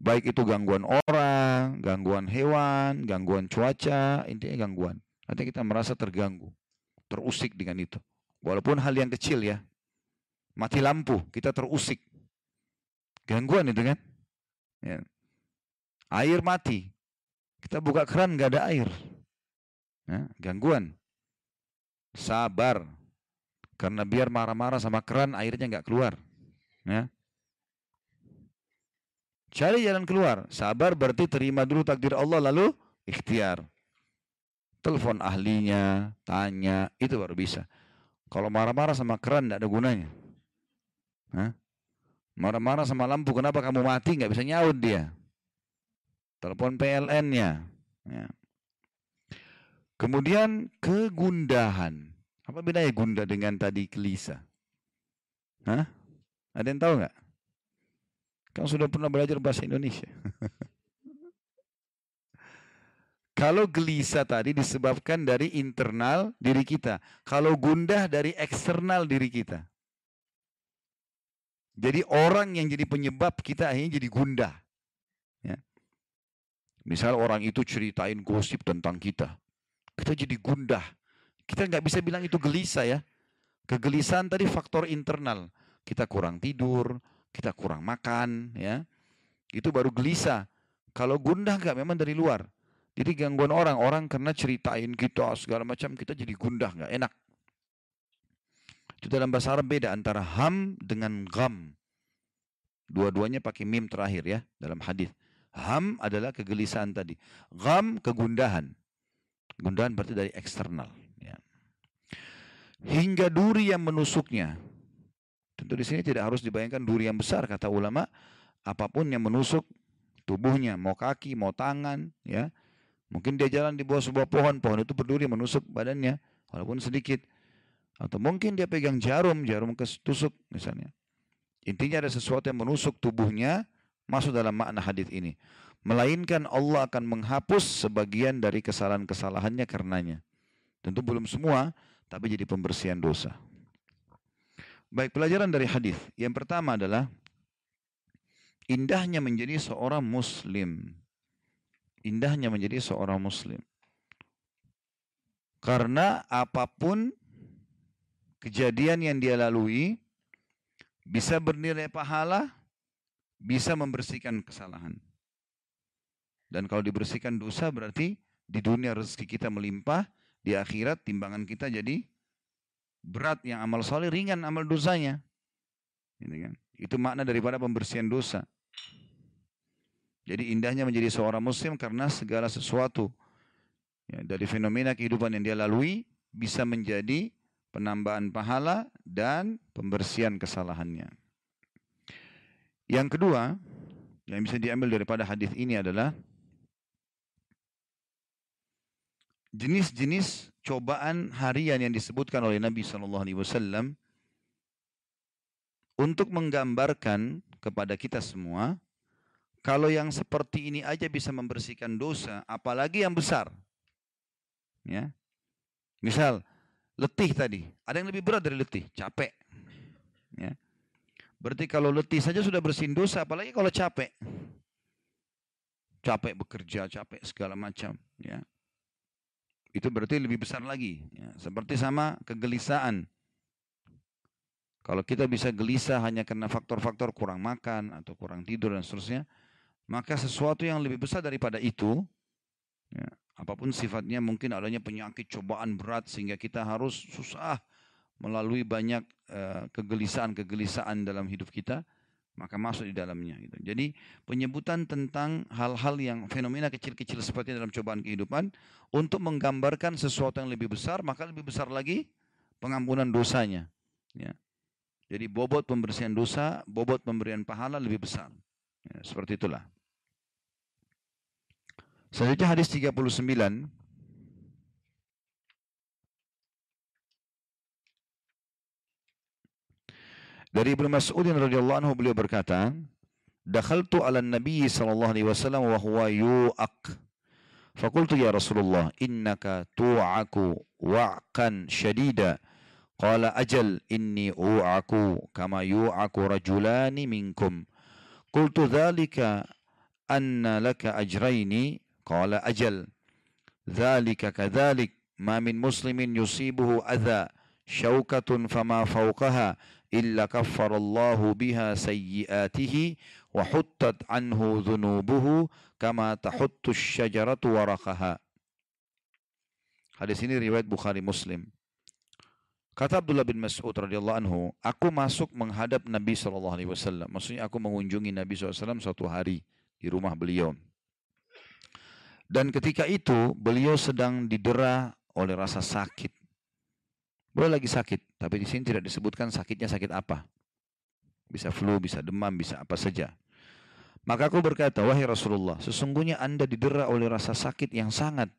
Baik itu gangguan orang, gangguan hewan, gangguan cuaca, intinya gangguan. Nanti kita merasa terganggu, terusik dengan itu. Walaupun hal yang kecil ya. Mati lampu, kita terusik. Gangguan itu kan. Ya. Air mati. Kita buka keran nggak ada air. Ya, gangguan. Sabar. Karena biar marah-marah sama keran airnya nggak keluar. Ya. Cari jalan keluar. Sabar berarti terima dulu takdir Allah lalu ikhtiar. Telepon ahlinya, tanya, itu baru bisa. Kalau marah-marah sama keran tidak ada gunanya. Marah-marah sama lampu, kenapa kamu mati? Nggak bisa nyaut dia. Telepon PLN-nya. Ya. Kemudian kegundahan. Apa bedanya gundah dengan tadi gelisah? Hah? Ada yang tahu nggak? Kamu sudah pernah belajar bahasa Indonesia. Kalau gelisah tadi disebabkan dari internal diri kita. Kalau gundah dari eksternal diri kita. Jadi orang yang jadi penyebab kita akhirnya jadi gundah. Ya. Misal orang itu ceritain gosip tentang kita. Kita jadi gundah. Kita nggak bisa bilang itu gelisah ya. Kegelisahan tadi faktor internal. Kita kurang tidur, kita kurang makan, ya. Itu baru gelisah. Kalau gundah nggak memang dari luar. Jadi gangguan orang, orang karena ceritain kita segala macam kita jadi gundah nggak enak. Itu dalam bahasa Arab beda antara ham dengan gam. Dua-duanya pakai mim terakhir ya dalam hadis. Ham adalah kegelisahan tadi. Gam kegundahan. Gundahan berarti dari eksternal. Ya. Hingga duri yang menusuknya. Tentu di sini tidak harus dibayangkan duri yang besar kata ulama, apa pun yang menusuk tubuhnya, mau kaki, mau tangan, ya. Mungkin dia jalan di bawah sebuah pohon, pohon itu berduri menusuk badannya, walaupun sedikit. Atau mungkin dia pegang jarum, jarum ketusuk misalnya. Intinya ada sesuatu yang menusuk tubuhnya, masuk dalam makna hadis ini. Melainkan Allah akan menghapus sebagian dari kesalahan-kesalahannya karenanya. Tentu belum semua, tapi jadi pembersihan dosa. Baik, pelajaran dari hadis. Yang pertama adalah indahnya menjadi seorang muslim. Indahnya menjadi seorang muslim. Karena apa pun kejadian yang dia lalui bisa bernilai pahala, bisa membersihkan kesalahan. Dan kalau dibersihkan dosa berarti di dunia rezeki kita melimpah, di akhirat timbangan kita jadi berat yang amal soleh, ringan amal dosanya. Gitu kan? Itu makna daripada pembersihan dosa. Jadi indahnya menjadi seorang muslim karena segala sesuatu ya, dari fenomena kehidupan yang dia lalui bisa menjadi penambahan pahala dan pembersihan kesalahannya. Yang kedua, yang bisa diambil daripada hadis ini adalah jenis-jenis cobaan harian yang disebutkan oleh Nabi Shallallahu Alaihi Wasallam untuk menggambarkan kepada kita semua kalau yang seperti ini aja bisa membersihkan dosa, apalagi yang besar. Ya. Misal letih tadi, ada yang lebih berat dari letih, capek. Ya. Berarti kalau letih saja sudah bersihin dosa, apalagi kalau capek. Capek bekerja, capek segala macam, ya itu berarti lebih besar lagi. Ya, seperti sama kegelisahan. Kalau kita bisa gelisah hanya karena faktor-faktor kurang makan atau kurang tidur dan seterusnya, maka sesuatu yang lebih besar daripada itu, ya, apa pun sifatnya mungkin adanya penyakit cobaan berat sehingga kita harus susah melalui banyak uh, kegelisahan-kegelisahan dalam hidup kita, maka masuk di dalamnya. Gitu. Jadi penyebutan tentang hal-hal yang fenomena kecil-kecil seperti dalam cobaan kehidupan untuk menggambarkan sesuatu yang lebih besar, maka lebih besar lagi pengampunan dosanya. Ya. Jadi bobot pembersihan dosa, bobot pemberian pahala lebih besar. Ya, seperti itulah. Selanjutnya hadis 39 Dari Ibnu Mas'ud radhiyallahu anhu beliau berkata, "Dakhaltu 'ala Nabi sallallahu alaihi wasallam wa huwa yu'aq." Fakultu ya Rasulullah, innaka tu'aku wa'kan syadida. Qala ajal inni u'aku kama yu'aku rajulani minkum. Qultu dhalika anna laka ajraini qala ajal dzalika kadzalik ma min muslimin yusibuhu adza syaukatun fama fawqaha illa kaffarallahu biha sayyiatihi wa huttat anhu dhunubuhu kama tahuttu syajaratu waraqaha Hadis ini riwayat Bukhari Muslim. Kata Abdullah bin Mas'ud radhiyallahu anhu, aku masuk menghadap Nabi sallallahu alaihi wasallam. Maksudnya aku mengunjungi Nabi SAW suatu hari di rumah beliau. Dan ketika itu beliau sedang didera oleh rasa sakit. Beliau lagi sakit, tapi di sini tidak disebutkan sakitnya sakit apa. Bisa flu, bisa demam, bisa apa saja. Maka aku berkata, wahai Rasulullah, sesungguhnya anda didera oleh rasa sakit yang sangat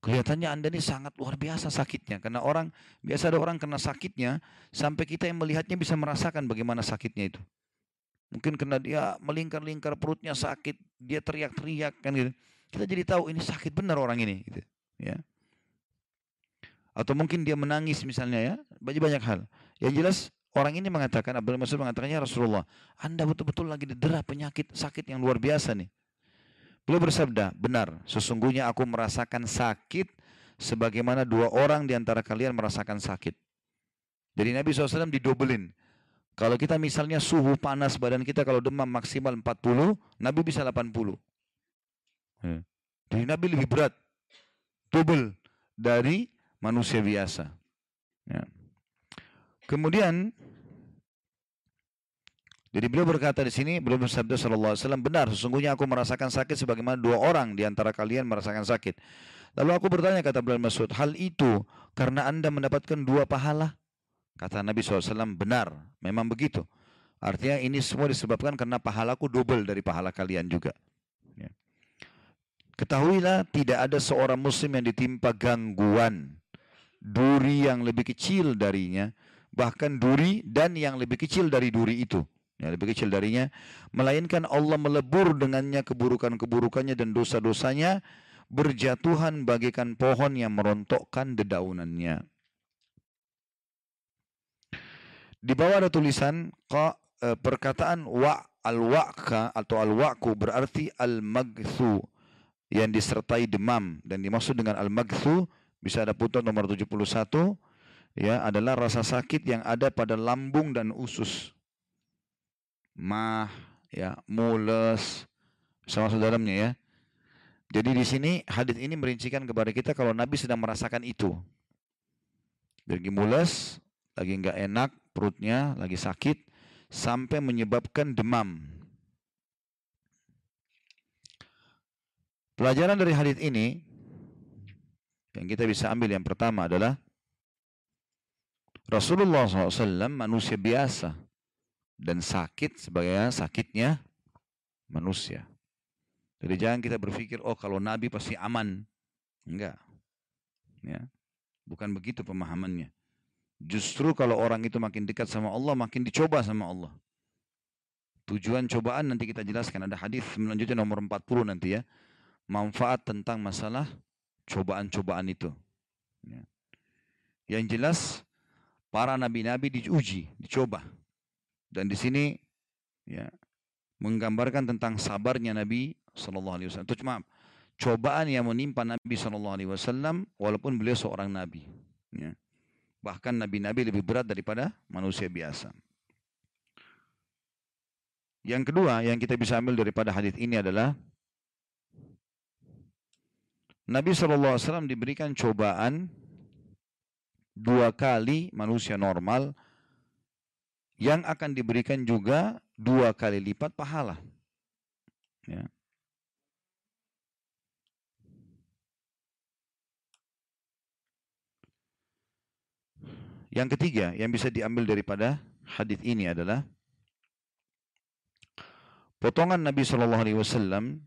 Kelihatannya Anda ini sangat luar biasa sakitnya. Karena orang, biasa ada orang kena sakitnya, sampai kita yang melihatnya bisa merasakan bagaimana sakitnya itu. Mungkin karena dia melingkar-lingkar perutnya sakit, dia teriak-teriak kan gitu. Kita jadi tahu ini sakit benar orang ini. Gitu. Ya. Atau mungkin dia menangis misalnya ya, banyak banyak hal. Yang jelas orang ini mengatakan, Abdul Masud mengatakannya Rasulullah, Anda betul-betul lagi didera penyakit sakit yang luar biasa nih. Beliau bersabda, benar, sesungguhnya aku merasakan sakit sebagaimana dua orang di antara kalian merasakan sakit. Jadi Nabi SAW didobelin. Kalau kita misalnya suhu panas badan kita kalau demam maksimal 40, Nabi bisa 80. Jadi Nabi lebih berat. Double dari manusia biasa. Ya. Kemudian jadi beliau berkata di sini, beliau bersabda sallallahu alaihi wasallam, benar sesungguhnya aku merasakan sakit sebagaimana dua orang di antara kalian merasakan sakit. Lalu aku bertanya kata beliau Mas'ud, hal itu karena Anda mendapatkan dua pahala? Kata Nabi SAW, benar, memang begitu. Artinya ini semua disebabkan karena pahalaku double dari pahala kalian juga. Ketahuilah tidak ada seorang muslim yang ditimpa gangguan, duri yang lebih kecil darinya, bahkan duri dan yang lebih kecil dari duri itu ya, lebih kecil darinya, melainkan Allah melebur dengannya keburukan-keburukannya dan dosa-dosanya, berjatuhan bagikan pohon yang merontokkan dedaunannya. Di bawah ada tulisan e, perkataan wa al-wa'ka atau al-wa'ku berarti al-magthu yang disertai demam dan dimaksud dengan al-magthu bisa ada putar nomor 71 ya adalah rasa sakit yang ada pada lambung dan usus mah, ya, mules, sama dalamnya ya. Jadi di sini hadis ini merincikan kepada kita kalau Nabi sedang merasakan itu. Lagi mules, lagi nggak enak perutnya, lagi sakit, sampai menyebabkan demam. Pelajaran dari hadis ini yang kita bisa ambil yang pertama adalah Rasulullah SAW manusia biasa dan sakit sebagai sakitnya manusia. Jadi jangan kita berpikir, oh kalau Nabi pasti aman. Enggak. Ya. Bukan begitu pemahamannya. Justru kalau orang itu makin dekat sama Allah, makin dicoba sama Allah. Tujuan cobaan nanti kita jelaskan. Ada hadis selanjutnya nomor 40 nanti ya. Manfaat tentang masalah cobaan-cobaan itu. Ya. Yang jelas, para nabi-nabi diuji, dicoba. Dan di sini ya menggambarkan tentang sabarnya Nabi Shallallahu Alaihi Wasallam. Cobaan yang menimpa Nabi Shallallahu Alaihi Wasallam walaupun beliau seorang Nabi. Ya. Bahkan Nabi-Nabi lebih berat daripada manusia biasa. Yang kedua yang kita bisa ambil daripada hadis ini adalah Nabi SAW diberikan cobaan dua kali manusia normal yang akan diberikan juga dua kali lipat pahala. Ya. Yang ketiga yang bisa diambil daripada hadis ini adalah potongan Nabi Wasallam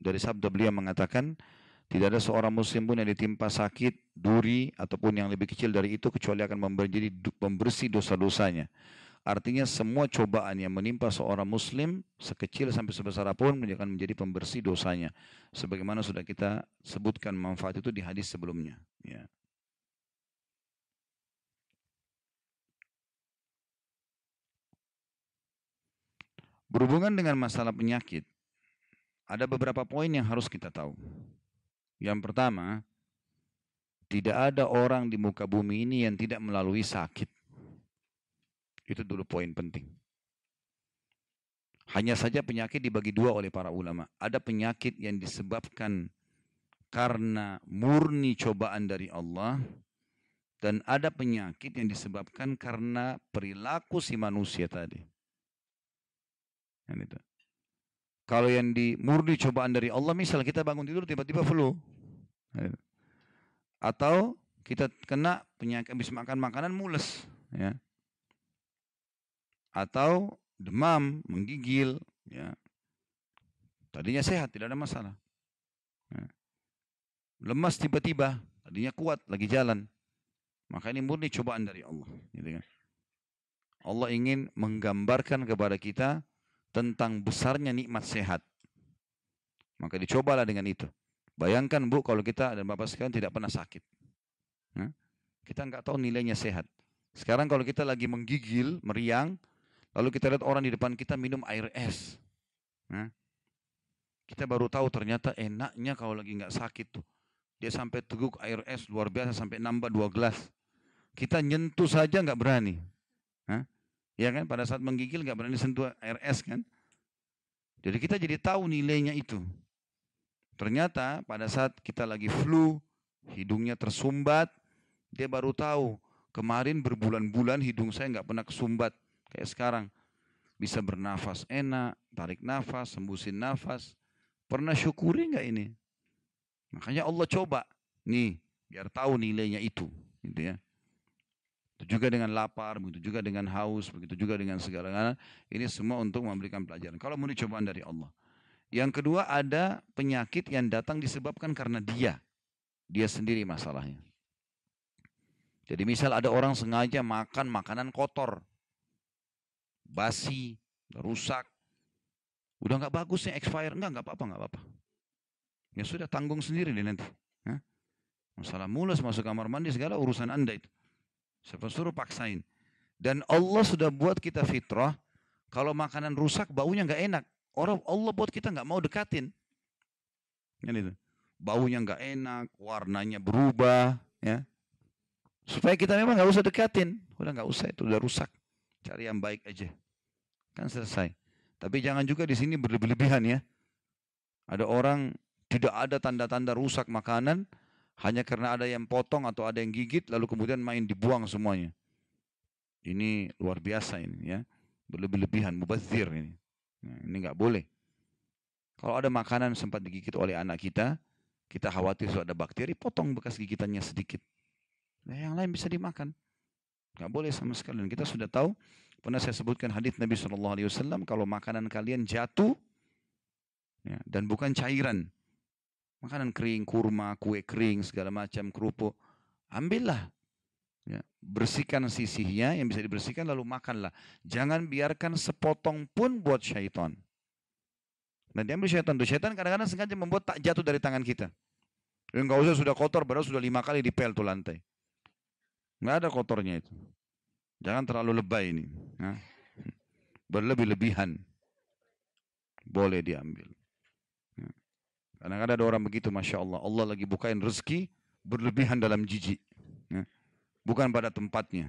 dari sabda beliau mengatakan tidak ada seorang muslim pun yang ditimpa sakit, duri ataupun yang lebih kecil dari itu kecuali akan menjadi membersih dosa-dosanya. Artinya semua cobaan yang menimpa seorang muslim sekecil sampai sebesar apa pun akan menjadi pembersih dosanya. Sebagaimana sudah kita sebutkan manfaat itu di hadis sebelumnya. Ya. Berhubungan dengan masalah penyakit, ada beberapa poin yang harus kita tahu. Yang pertama, tidak ada orang di muka bumi ini yang tidak melalui sakit. Itu dulu poin penting. Hanya saja penyakit dibagi dua oleh para ulama. Ada penyakit yang disebabkan karena murni cobaan dari Allah. Dan ada penyakit yang disebabkan karena perilaku si manusia tadi. Itu. Kalau yang di murni cobaan dari Allah, misal kita bangun tidur tiba-tiba flu. Atau kita kena penyakit habis makan makanan mules. Ya. Atau demam, menggigil. Ya. Tadinya sehat, tidak ada masalah. Ya. Lemas tiba-tiba, tadinya kuat, lagi jalan. Maka ini murni cobaan dari Allah. Gitu kan. Allah ingin menggambarkan kepada kita tentang besarnya nikmat sehat. Maka dicobalah dengan itu. Bayangkan bu, kalau kita dan bapak sekalian tidak pernah sakit. Nah, kita nggak tahu nilainya sehat. Sekarang kalau kita lagi menggigil, meriang, lalu kita lihat orang di depan kita minum air es. Nah, kita baru tahu ternyata enaknya kalau lagi nggak sakit tuh. Dia sampai teguk air es luar biasa sampai nambah dua gelas. Kita nyentuh saja nggak berani. Hah? Ya kan? Pada saat menggigil nggak berani sentuh air es kan? Jadi kita jadi tahu nilainya itu. Ternyata pada saat kita lagi flu, hidungnya tersumbat, dia baru tahu kemarin berbulan-bulan hidung saya nggak pernah kesumbat kayak sekarang. Bisa bernafas enak, tarik nafas, sembusin nafas. Pernah syukuri nggak ini? Makanya Allah coba, nih biar tahu nilainya itu, gitu ya. Begitu juga dengan lapar, begitu juga dengan haus, begitu juga dengan segala-galanya. Ini semua untuk memberikan pelajaran. Kalau mau dicobaan dari Allah. Yang kedua ada penyakit yang datang disebabkan karena dia. Dia sendiri masalahnya. Jadi misal ada orang sengaja makan makanan kotor. Basi, rusak. Udah nggak bagus nih expire. Enggak, nggak apa-apa, nggak apa-apa. Ya sudah tanggung sendiri deh nanti. Masalah mulas masuk kamar mandi segala urusan anda itu. Siapa suruh paksain. Dan Allah sudah buat kita fitrah. Kalau makanan rusak baunya nggak enak. Orang Allah buat kita nggak mau dekatin. Kan itu. Baunya nggak enak, warnanya berubah, ya. Supaya kita memang nggak usah dekatin. Udah nggak usah itu udah rusak. Cari yang baik aja. Kan selesai. Tapi jangan juga di sini berlebihan ya. Ada orang tidak ada tanda-tanda rusak makanan, hanya karena ada yang potong atau ada yang gigit lalu kemudian main dibuang semuanya. Ini luar biasa ini ya. Berlebih-lebihan, mubazir ini. Nah, ini nggak boleh. Kalau ada makanan sempat digigit oleh anak kita, kita khawatir sudah ada bakteri, potong bekas gigitannya sedikit. Nah, yang lain bisa dimakan. Nggak boleh sama sekali. Dan kita sudah tahu, pernah saya sebutkan hadis Nabi SAW, kalau makanan kalian jatuh, ya, dan bukan cairan, makanan kering, kurma, kue kering, segala macam, kerupuk, ambillah. Ya, bersihkan sisihnya yang bisa dibersihkan lalu makanlah. Jangan biarkan sepotong pun buat syaitan. Nanti ambil syaitan tuh. Syaitan kadang-kadang sengaja membuat tak jatuh dari tangan kita. Enggak usah sudah kotor, padahal sudah lima kali dipel tuh lantai. Enggak ada kotornya itu. Jangan terlalu lebay ini. Ya. Berlebih-lebihan. Boleh diambil. Kadang-kadang ada orang begitu, Masya Allah. Allah lagi bukain rezeki, berlebihan dalam jijik. Bukan pada tempatnya.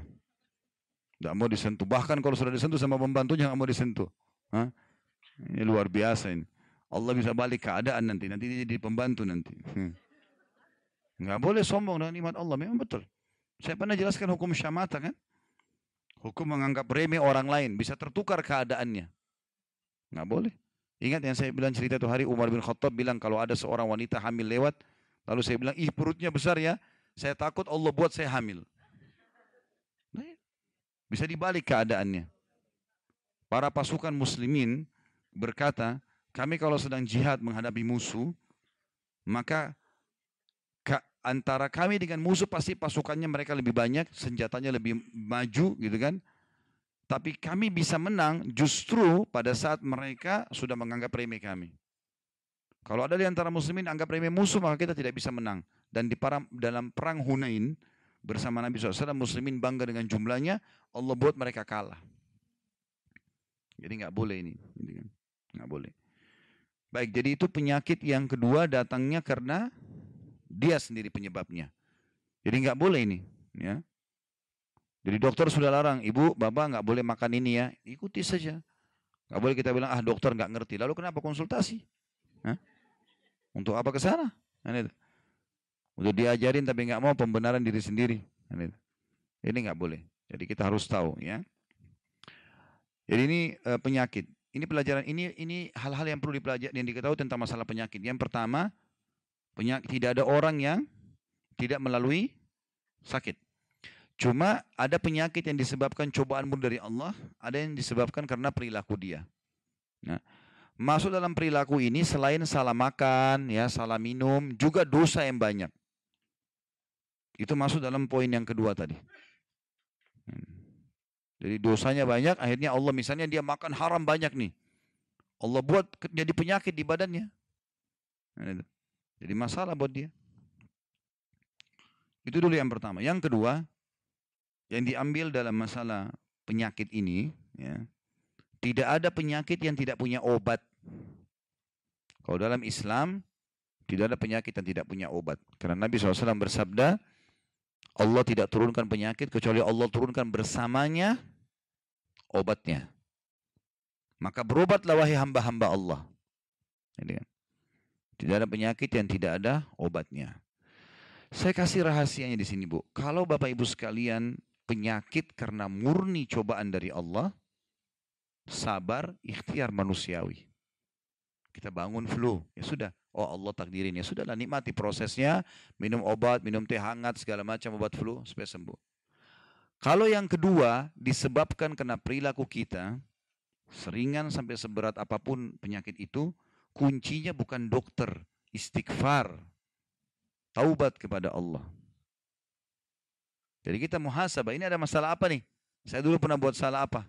Tidak mau disentuh. Bahkan kalau sudah disentuh sama pembantunya, nggak mau disentuh. Hah? Ini luar biasa ini. Allah bisa balik keadaan nanti. Nanti dia jadi pembantu nanti. Hmm. Nggak boleh sombong dengan nikmat Allah. Memang betul. Saya pernah jelaskan hukum syamata kan. Hukum menganggap remeh orang lain. Bisa tertukar keadaannya. Nggak boleh. Ingat yang saya bilang cerita itu hari Umar bin Khattab bilang kalau ada seorang wanita hamil lewat, lalu saya bilang, ih perutnya besar ya, saya takut Allah buat saya hamil. Bisa dibalik keadaannya. Para pasukan muslimin berkata, kami kalau sedang jihad menghadapi musuh, maka antara kami dengan musuh pasti pasukannya mereka lebih banyak, senjatanya lebih maju gitu kan. Tapi kami bisa menang justru pada saat mereka sudah menganggap remeh kami. Kalau ada di antara muslimin anggap remeh musuh maka kita tidak bisa menang. Dan di para, dalam perang Hunain bersama Nabi SAW muslimin bangga dengan jumlahnya Allah buat mereka kalah. Jadi nggak boleh ini, gitu kan? nggak boleh. Baik, jadi itu penyakit yang kedua datangnya karena dia sendiri penyebabnya. Jadi nggak boleh ini, ya. Jadi dokter sudah larang, ibu, bapak nggak boleh makan ini ya, ikuti saja. Nggak boleh kita bilang, ah dokter nggak ngerti. Lalu kenapa konsultasi? Hah? Untuk apa ke sana? Kan Untuk diajarin tapi nggak mau pembenaran diri sendiri. Kan ini nggak boleh. Jadi kita harus tahu ya. Jadi ini uh, penyakit. Ini pelajaran ini ini hal-hal yang perlu dipelajari yang diketahui tentang masalah penyakit. Yang pertama, penyakit tidak ada orang yang tidak melalui sakit. Cuma ada penyakit yang disebabkan cobaanmu dari Allah, ada yang disebabkan karena perilaku dia. Nah, masuk dalam perilaku ini selain salah makan, ya, salah minum, juga dosa yang banyak. Itu masuk dalam poin yang kedua tadi. Hmm. Jadi dosanya banyak, akhirnya Allah misalnya dia makan haram banyak nih. Allah buat jadi penyakit di badannya. Jadi masalah buat dia. Itu dulu yang pertama. Yang kedua, yang diambil dalam masalah penyakit ini, ya, tidak ada penyakit yang tidak punya obat. Kalau dalam Islam, tidak ada penyakit yang tidak punya obat. Karena Nabi SAW bersabda, Allah tidak turunkan penyakit kecuali Allah turunkan bersamanya obatnya. Maka berobatlah wahai hamba-hamba Allah. Kan. Tidak ada penyakit yang tidak ada obatnya. Saya kasih rahasianya di sini, Bu. Kalau Bapak Ibu sekalian penyakit karena murni cobaan dari Allah, sabar, ikhtiar manusiawi. Kita bangun flu, ya sudah. Oh Allah takdirin ya sudahlah nikmati prosesnya, minum obat, minum teh hangat segala macam obat flu supaya sembuh. Kalau yang kedua disebabkan karena perilaku kita, seringan sampai seberat apa pun penyakit itu, kuncinya bukan dokter, istighfar, taubat kepada Allah. Jadi kita muhasabah, ini ada masalah apa nih? Saya dulu pernah buat salah apa?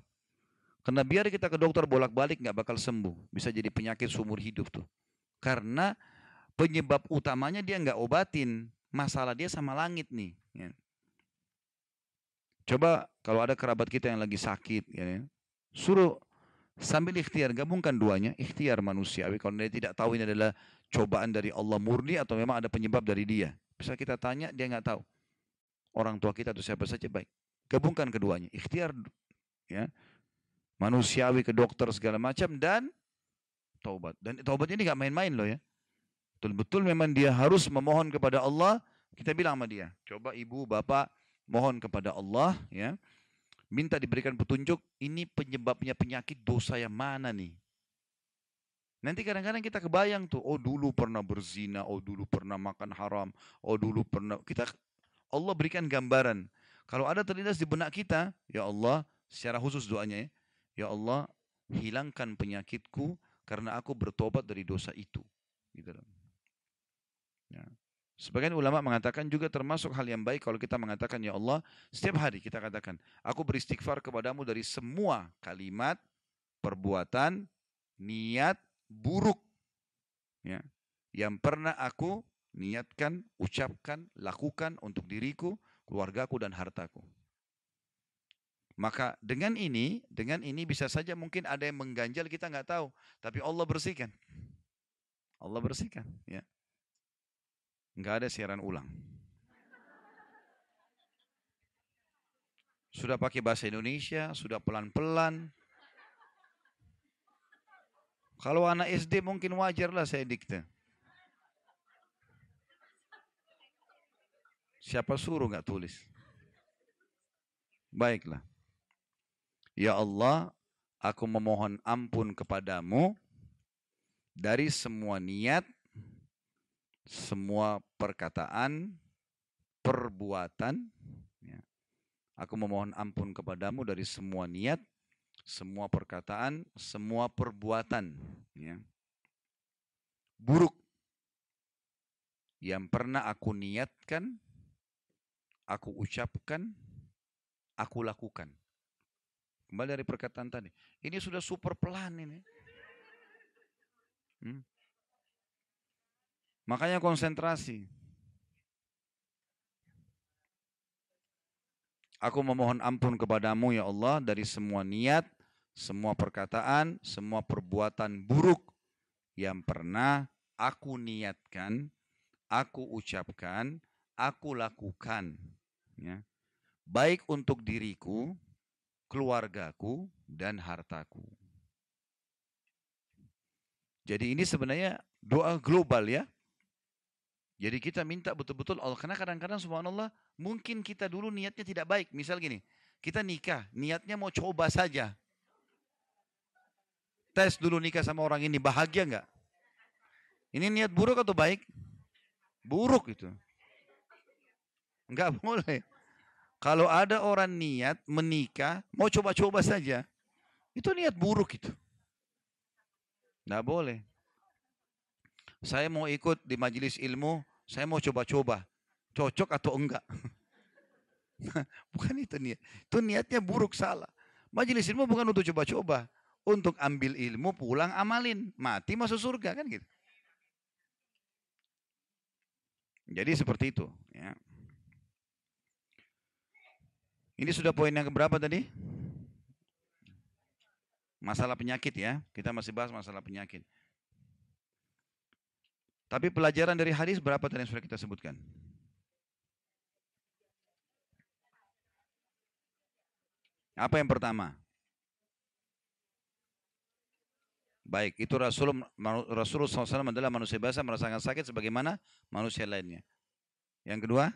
Karena biar kita ke dokter bolak-balik nggak bakal sembuh. Bisa jadi penyakit seumur hidup tuh. Karena penyebab utamanya dia nggak obatin. Masalah dia sama langit nih. Ya. Coba kalau ada kerabat kita yang lagi sakit, ya, suruh sambil ikhtiar gabungkan duanya, ikhtiar manusiawi. Kalau dia tidak tahu ini adalah cobaan dari Allah murni atau memang ada penyebab dari dia. Bisa kita tanya, dia nggak tahu. Orang tua kita atau siapa saja baik. Gabungkan keduanya, ikhtiar ya manusiawi ke dokter segala macam dan taubat. Dan taubat ini nggak main-main loh ya. Betul-betul memang dia harus memohon kepada Allah. Kita bilang sama dia, coba ibu, bapak mohon kepada Allah ya. Minta diberikan petunjuk, ini penyebabnya penyakit dosa yang mana nih? Nanti kadang-kadang kita kebayang tuh, oh dulu pernah berzina, oh dulu pernah makan haram, oh dulu pernah. Kita Allah berikan gambaran. Kalau ada terlintas di benak kita, ya Allah, secara khusus doanya ya, ya Allah, hilangkan penyakitku karena aku bertobat dari dosa itu. Gitu Ya. Sebagian ulama mengatakan juga termasuk hal yang baik kalau kita mengatakan ya Allah setiap hari kita katakan aku beristighfar kepadamu dari semua kalimat, perbuatan, niat buruk ya yang pernah aku niatkan, ucapkan, lakukan untuk diriku, keluargaku dan hartaku. Maka dengan ini, dengan ini bisa saja mungkin ada yang mengganjal kita nggak tahu, tapi Allah bersihkan. Allah bersihkan, ya. Nggak ada siaran ulang. Sudah pakai bahasa Indonesia, sudah pelan-pelan. Kalau anak SD mungkin wajar lah saya dikte. Siapa suruh nggak tulis? Baiklah. Ya Allah, aku memohon ampun kepadamu dari semua niat, semua perkataan, perbuatan. Ya. Aku memohon ampun kepadamu dari semua niat, semua perkataan, semua perbuatan. Ya. Buruk yang pernah aku niatkan, aku ucapkan, aku lakukan. Kembali dari perkataan tadi. Ini sudah super pelan ini. Hmm? Makanya konsentrasi. Aku memohon ampun kepadamu ya Allah dari semua niat, semua perkataan, semua perbuatan buruk yang pernah aku niatkan, aku ucapkan, aku lakukan. Ya. Baik untuk diriku, keluargaku, dan hartaku. Jadi ini sebenarnya doa global ya. Jadi kita minta betul-betul Allah. Karena kadang-kadang subhanallah mungkin kita dulu niatnya tidak baik. Misal gini, kita nikah, niatnya mau coba saja. Tes dulu nikah sama orang ini, bahagia nggak? Ini niat buruk atau baik? Buruk itu. Enggak boleh. Kalau ada orang niat menikah, mau coba-coba saja. Itu niat buruk itu. Enggak boleh. Saya mau ikut di majelis ilmu, saya mau coba-coba. Cocok atau enggak? bukan itu niat. Itu niatnya buruk salah. Majelis ilmu bukan untuk coba-coba. Untuk ambil ilmu pulang amalin. Mati masuk surga kan gitu. Jadi seperti itu. Ya. Ini sudah poin yang keberapa tadi? Masalah penyakit ya. Kita masih bahas masalah penyakit. Tapi pelajaran dari hadis berapa tadi yang sudah kita sebutkan? Apa yang pertama? Baik, itu Rasul, Rasulullah SAW adalah manusia biasa merasakan sakit sebagaimana manusia lainnya. Yang kedua,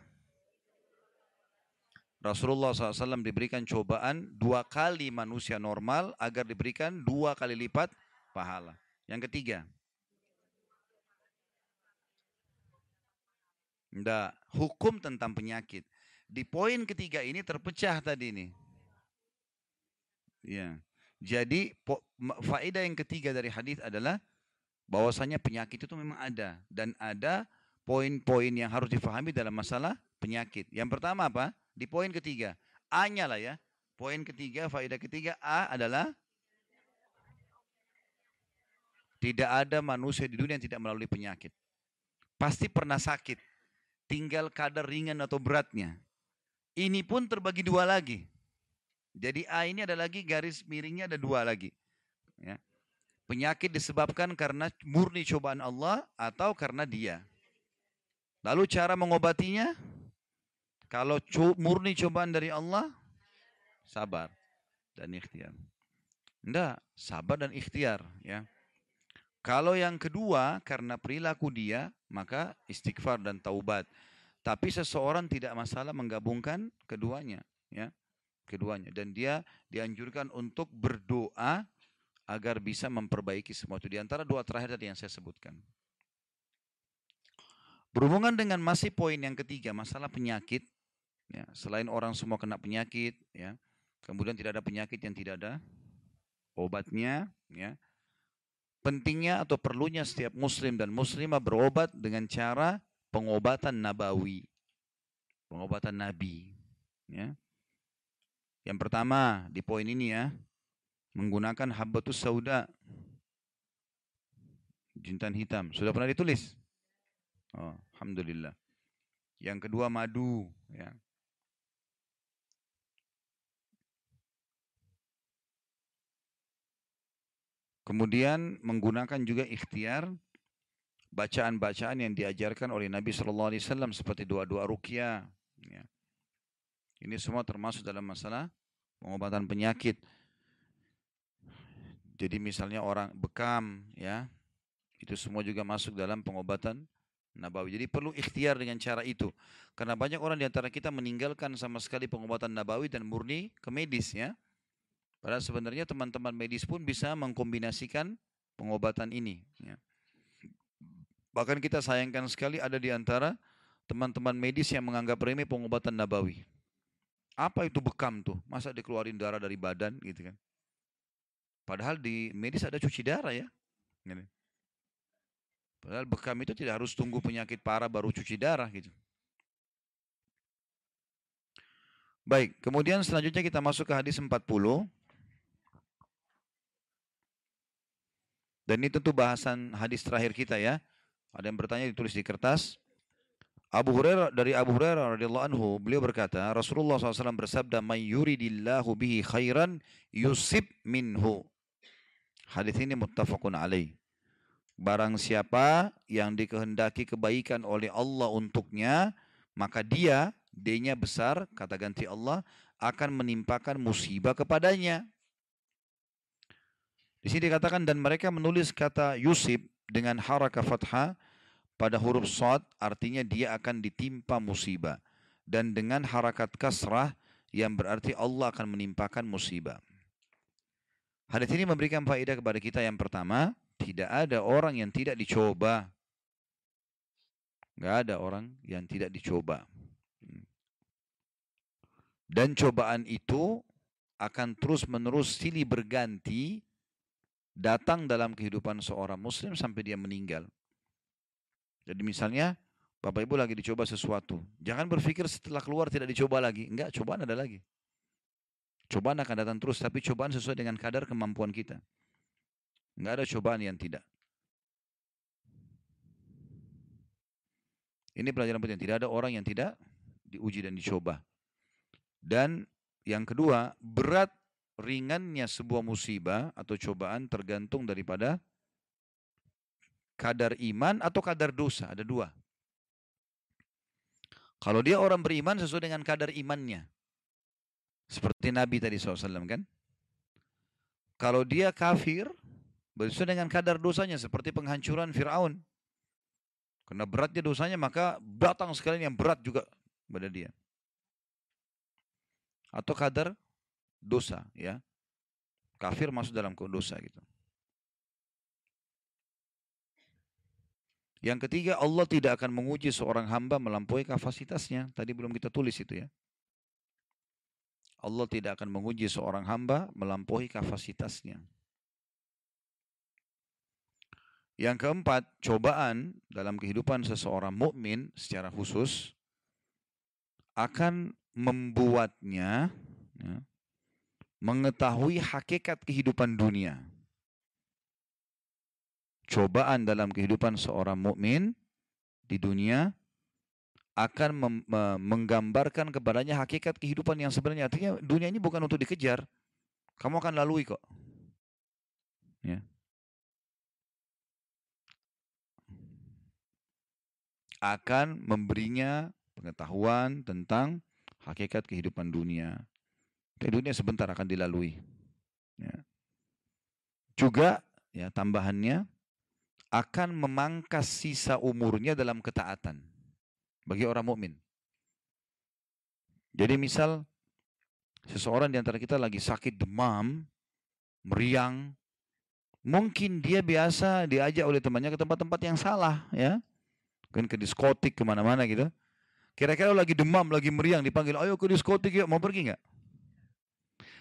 Rasulullah SAW diberikan cobaan dua kali manusia normal agar diberikan dua kali lipat pahala. Yang ketiga, Enggak, hukum tentang penyakit. Di poin ketiga ini terpecah tadi ini. Ya. Jadi faedah yang ketiga dari hadis adalah bahwasanya penyakit itu memang ada dan ada poin-poin yang harus difahami dalam masalah penyakit. Yang pertama apa? Di poin ketiga. A-nya lah ya. Poin ketiga, faedah ketiga A adalah tidak ada manusia di dunia yang tidak melalui penyakit. Pasti pernah sakit tinggal kadar ringan atau beratnya. Ini pun terbagi dua lagi. Jadi A ini ada lagi garis miringnya ada dua lagi. Ya. Penyakit disebabkan karena murni cobaan Allah atau karena dia. Lalu cara mengobatinya? Kalau murni cobaan dari Allah, sabar dan ikhtiar. Tidak, sabar dan ikhtiar. Ya. Kalau yang kedua karena perilaku dia, maka istighfar dan taubat. Tapi seseorang tidak masalah menggabungkan keduanya, ya. Keduanya dan dia dianjurkan untuk berdoa agar bisa memperbaiki semua itu di antara dua terakhir tadi yang saya sebutkan. Berhubungan dengan masih poin yang ketiga, masalah penyakit, ya, selain orang semua kena penyakit, ya, kemudian tidak ada penyakit yang tidak ada obatnya, ya, pentingnya atau perlunya setiap muslim dan muslimah berobat dengan cara pengobatan nabawi. Pengobatan nabi. Ya. Yang pertama di poin ini ya, menggunakan habbatus sauda. Jintan hitam. Sudah pernah ditulis? Oh, Alhamdulillah. Yang kedua madu. Ya. Kemudian menggunakan juga ikhtiar bacaan-bacaan yang diajarkan oleh Nabi Shallallahu Alaihi Wasallam seperti doa-doa rukyah. Ya. Ini semua termasuk dalam masalah pengobatan penyakit. Jadi misalnya orang bekam, ya, itu semua juga masuk dalam pengobatan nabawi. Jadi perlu ikhtiar dengan cara itu. Karena banyak orang di antara kita meninggalkan sama sekali pengobatan nabawi dan murni ke medis, ya. Padahal sebenarnya teman-teman medis pun bisa mengkombinasikan pengobatan ini. Ya. Bahkan kita sayangkan sekali ada di antara teman-teman medis yang menganggap remeh pengobatan nabawi. Apa itu bekam tuh? Masa dikeluarin darah dari badan gitu kan? Padahal di medis ada cuci darah ya. Padahal bekam itu tidak harus tunggu penyakit parah baru cuci darah gitu. Baik, kemudian selanjutnya kita masuk ke hadis 40. Dan ini tentu bahasan hadis terakhir kita ya. Ada yang bertanya ditulis di kertas. Abu Hurairah dari Abu Hurairah radhiyallahu anhu beliau berkata Rasulullah SAW bersabda may yuridillahu bihi khairan yusib minhu hadis ini muttafaqun alaih Barang siapa yang dikehendaki kebaikan oleh Allah untuknya, maka dia, D-nya besar, kata ganti Allah, akan menimpakan musibah kepadanya. Di sini dikatakan dan mereka menulis kata Yusuf dengan haraka fathah pada huruf sad artinya dia akan ditimpa musibah dan dengan harakat kasrah yang berarti Allah akan menimpakan musibah. Hadis ini memberikan faedah kepada kita yang pertama, tidak ada orang yang tidak dicoba. Enggak ada orang yang tidak dicoba. Dan cobaan itu akan terus menerus silih berganti datang dalam kehidupan seorang muslim sampai dia meninggal. Jadi misalnya Bapak Ibu lagi dicoba sesuatu. Jangan berpikir setelah keluar tidak dicoba lagi. Enggak, cobaan ada lagi. Cobaan akan datang terus, tapi cobaan sesuai dengan kadar kemampuan kita. Enggak ada cobaan yang tidak. Ini pelajaran penting. Tidak ada orang yang tidak diuji dan dicoba. Dan yang kedua, berat ringannya sebuah musibah atau cobaan tergantung daripada kadar iman atau kadar dosa. Ada dua. Kalau dia orang beriman sesuai dengan kadar imannya. Seperti Nabi tadi SAW kan. Kalau dia kafir, sesuai dengan kadar dosanya. Seperti penghancuran Fir'aun. Karena beratnya dosanya maka datang sekali yang berat juga pada dia. Atau kadar dosa ya. Kafir masuk dalam dosa gitu. Yang ketiga, Allah tidak akan menguji seorang hamba melampaui kapasitasnya. Tadi belum kita tulis itu ya. Allah tidak akan menguji seorang hamba melampaui kapasitasnya. Yang keempat, cobaan dalam kehidupan seseorang mukmin secara khusus akan membuatnya ya, mengetahui hakikat kehidupan dunia. Cobaan dalam kehidupan seorang mukmin di dunia akan menggambarkan kepadanya hakikat kehidupan yang sebenarnya. Artinya dunia ini bukan untuk dikejar. Kamu akan lalui kok. Ya. Akan memberinya pengetahuan tentang hakikat kehidupan dunia. Dunia sebentar akan dilalui. Ya. Juga ya tambahannya akan memangkas sisa umurnya dalam ketaatan bagi orang mukmin. Jadi misal seseorang di antara kita lagi sakit demam, meriang, mungkin dia biasa diajak oleh temannya ke tempat-tempat yang salah, ya, kan ke diskotik ke mana-mana gitu. Kira-kira lagi demam, lagi meriang, dipanggil, ayo ke diskotik yuk, mau pergi nggak?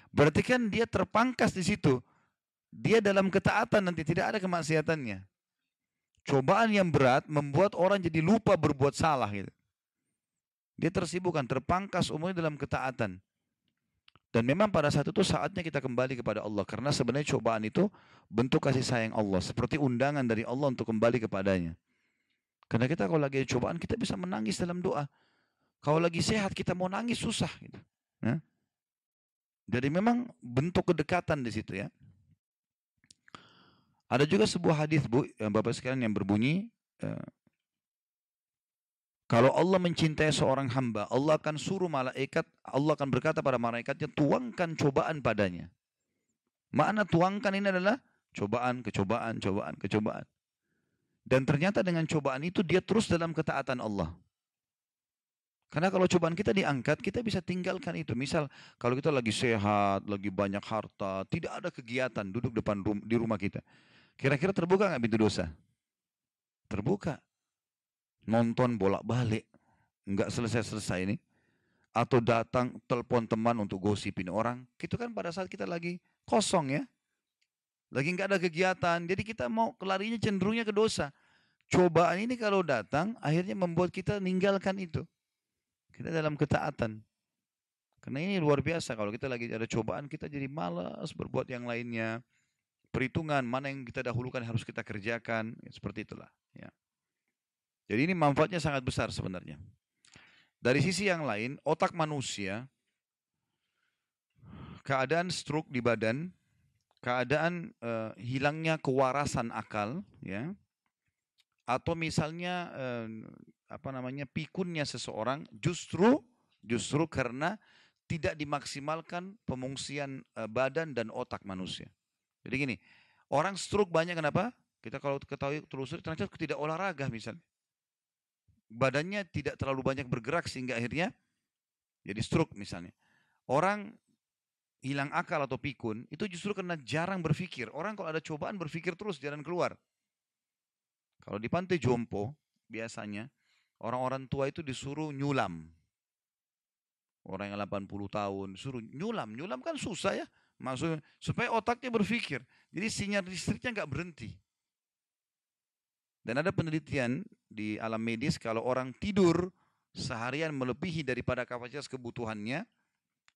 Berarti kan dia terpangkas di situ. Dia dalam ketaatan nanti tidak ada kemaksiatannya. Cobaan yang berat membuat orang jadi lupa berbuat salah gitu. Dia tersibukkan, terpangkas umurnya dalam ketaatan. Dan memang pada saat itu saatnya kita kembali kepada Allah. Karena sebenarnya cobaan itu bentuk kasih sayang Allah. Seperti undangan dari Allah untuk kembali kepadanya. Karena kita kalau lagi cobaan kita bisa menangis dalam doa. Kalau lagi sehat kita mau nangis susah. Gitu. Nah, jadi memang bentuk kedekatan di situ ya. Ada juga sebuah hadis Bu, Bapak sekalian yang berbunyi eh, kalau Allah mencintai seorang hamba, Allah akan suruh malaikat, Allah akan berkata pada malaikatnya, tuangkan cobaan padanya. Makna tuangkan ini adalah cobaan, kecobaan, cobaan, kecobaan. Dan ternyata dengan cobaan itu dia terus dalam ketaatan Allah. Karena kalau cobaan kita diangkat, kita bisa tinggalkan itu. Misal kalau kita lagi sehat, lagi banyak harta, tidak ada kegiatan duduk depan rum, di rumah kita. Kira-kira terbuka nggak pintu dosa? Terbuka. Nonton bolak-balik, nggak selesai-selesai ini. Atau datang telepon teman untuk gosipin orang. Itu kan pada saat kita lagi kosong ya. Lagi nggak ada kegiatan. Jadi kita mau kelarinya cenderungnya ke dosa. Cobaan ini kalau datang akhirnya membuat kita ninggalkan itu. Kita dalam ketaatan. Karena ini luar biasa kalau kita lagi ada cobaan kita jadi malas berbuat yang lainnya. Perhitungan mana yang kita dahulukan harus kita kerjakan. Ya, seperti itulah. Ya. Jadi ini manfaatnya sangat besar sebenarnya. Dari sisi yang lain, otak manusia, keadaan stroke di badan, keadaan uh, hilangnya kewarasan akal, ya, atau misalnya eh, apa namanya pikunnya seseorang justru justru karena tidak dimaksimalkan pemungsian eh, badan dan otak manusia. Jadi gini, orang stroke banyak kenapa? Kita kalau ketahui telusuri ternyata tidak olahraga misalnya. Badannya tidak terlalu banyak bergerak sehingga akhirnya jadi stroke misalnya. Orang hilang akal atau pikun itu justru karena jarang berpikir. Orang kalau ada cobaan berpikir terus jalan keluar. Kalau di pantai jompo biasanya orang-orang tua itu disuruh nyulam. Orang yang 80 tahun suruh nyulam. Nyulam kan susah ya. Maksudnya supaya otaknya berpikir. Jadi sinyal listriknya nggak berhenti. Dan ada penelitian di alam medis kalau orang tidur seharian melebihi daripada kapasitas kebutuhannya,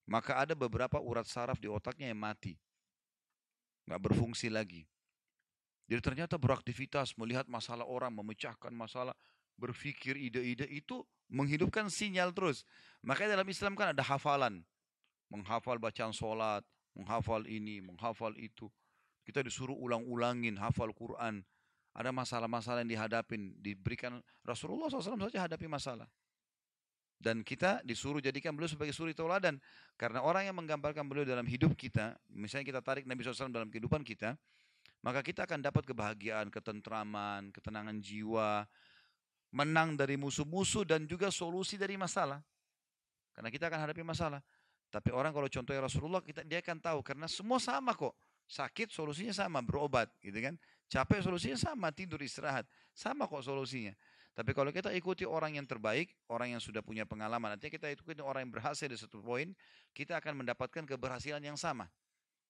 maka ada beberapa urat saraf di otaknya yang mati. Nggak berfungsi lagi. Jadi ternyata beraktivitas, melihat masalah orang, memecahkan masalah, berpikir ide-ide itu menghidupkan sinyal terus. Makanya dalam Islam kan ada hafalan. Menghafal bacaan sholat, menghafal ini, menghafal itu. Kita disuruh ulang-ulangin, hafal Quran. Ada masalah-masalah yang dihadapin, diberikan Rasulullah SAW saja hadapi masalah. Dan kita disuruh jadikan beliau sebagai suri tauladan. Karena orang yang menggambarkan beliau dalam hidup kita, misalnya kita tarik Nabi SAW dalam kehidupan kita, maka kita akan dapat kebahagiaan, ketentraman, ketenangan jiwa, menang dari musuh-musuh dan juga solusi dari masalah. Karena kita akan hadapi masalah. Tapi orang kalau contohnya Rasulullah, kita, dia akan tahu karena semua sama kok. Sakit solusinya sama, berobat gitu kan. Capek solusinya sama, tidur istirahat. Sama kok solusinya. Tapi kalau kita ikuti orang yang terbaik, orang yang sudah punya pengalaman, nanti kita ikuti orang yang berhasil di satu poin, kita akan mendapatkan keberhasilan yang sama.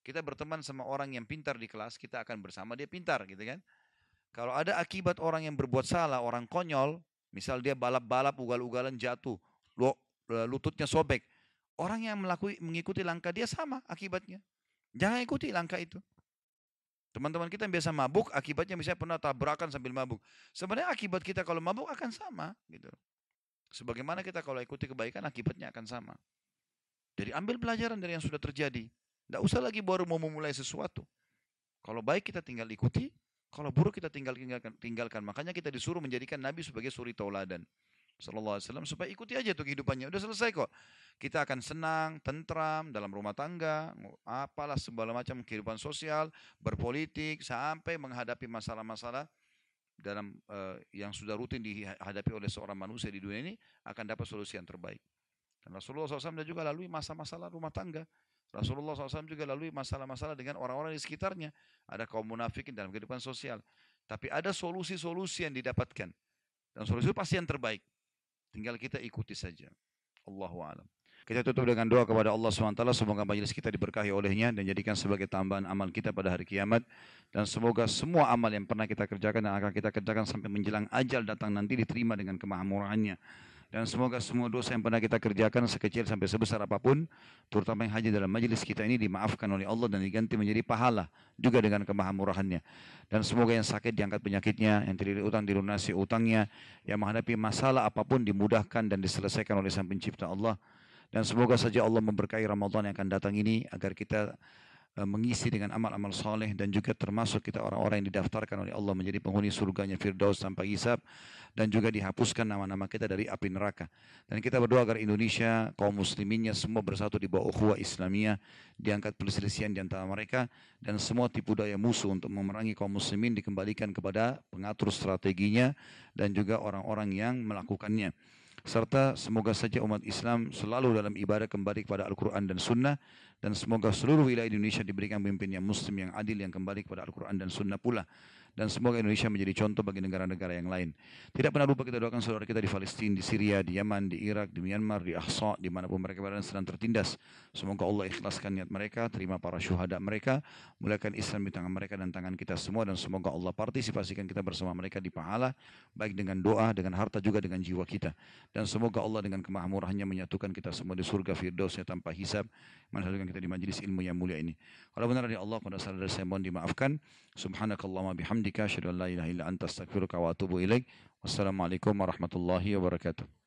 Kita berteman sama orang yang pintar di kelas, kita akan bersama dia pintar gitu kan. Kalau ada akibat orang yang berbuat salah, orang konyol, misal dia balap-balap ugal-ugalan jatuh, lututnya sobek, orang yang melakui, mengikuti langkah dia sama akibatnya. Jangan ikuti langkah itu. Teman-teman kita yang biasa mabuk, akibatnya misalnya pernah tabrakan sambil mabuk. Sebenarnya akibat kita kalau mabuk akan sama. gitu. Sebagaimana kita kalau ikuti kebaikan, akibatnya akan sama. Jadi ambil pelajaran dari yang sudah terjadi. Tidak usah lagi baru mau memulai sesuatu. Kalau baik kita tinggal ikuti, kalau buruk kita tinggal tinggalkan, tinggalkan. Makanya kita disuruh menjadikan Nabi sebagai suri tauladan. Sallallahu Alaihi Wasallam supaya ikuti aja tuh kehidupannya. Udah selesai kok. Kita akan senang, tentram dalam rumah tangga, apalah segala macam kehidupan sosial, berpolitik sampai menghadapi masalah-masalah dalam uh, yang sudah rutin dihadapi oleh seorang manusia di dunia ini akan dapat solusi yang terbaik. Dan Rasulullah SAW juga lalui masa-masalah rumah tangga. Rasulullah SAW juga lalui masalah-masalah dengan orang-orang di sekitarnya. Ada kaum munafikin dalam kehidupan sosial. Tapi ada solusi-solusi yang didapatkan. Dan solusi itu pasti yang terbaik. Tinggal kita ikuti saja. Allahu a'lam. Kita tutup dengan doa kepada Allah SWT. Semoga majelis kita diberkahi olehnya dan jadikan sebagai tambahan amal kita pada hari kiamat. Dan semoga semua amal yang pernah kita kerjakan dan akan kita kerjakan sampai menjelang ajal datang nanti diterima dengan kemahamurahannya. Dan semoga semua dosa yang pernah kita kerjakan sekecil sampai sebesar apa pun, terutama yang haji dalam majelis kita ini dimaafkan oleh Allah dan diganti menjadi pahala juga dengan kemahamurahannya. Dan semoga yang sakit diangkat penyakitnya, yang terlilit utang dilunasi utangnya, yang menghadapi masalah apa pun dimudahkan dan diselesaikan oleh Sang Pencipta Allah. Dan semoga saja Allah memberkahi Ramadan yang akan datang ini agar kita mengisi dengan amal-amal soleh dan juga termasuk kita orang-orang yang didaftarkan oleh Allah menjadi penghuni surganya Firdaus tanpa hisab dan juga dihapuskan nama-nama kita dari api neraka. Dan kita berdoa agar Indonesia, kaum musliminnya semua bersatu di bawah ukhuwah Islamiyah, diangkat perselisihan di antara mereka dan semua tipu daya musuh untuk memerangi kaum muslimin dikembalikan kepada pengatur strateginya dan juga orang-orang yang melakukannya serta semoga saja umat Islam selalu dalam ibadah kembali kepada Al-Quran dan Sunnah dan semoga seluruh wilayah Indonesia diberikan pemimpin yang muslim yang adil yang kembali kepada Al-Quran dan Sunnah pula dan semoga Indonesia menjadi contoh bagi negara-negara yang lain. Tidak pernah lupa kita doakan saudara kita di Palestina, di Syria, di Yaman, di Irak, di Myanmar, di Ahsa, di mana pun mereka berada sedang tertindas. Semoga Allah ikhlaskan niat mereka, terima para syuhada mereka, muliakan Islam di tangan mereka dan tangan kita semua dan semoga Allah partisipasikan kita bersama mereka di pahala baik dengan doa, dengan harta juga dengan jiwa kita. Dan semoga Allah dengan kemahamurahannya menyatukan kita semua di surga firdausnya tanpa hisab, menyatukan kita di majlis ilmu yang mulia ini. Kalau benar dari Allah pada saat saya mohon dimaafkan. Subhanakallahumma bihamdika an la ilaha illa anta astaghfiruka wa atubu ilaik. Wassalamualaikum warahmatullahi wabarakatuh.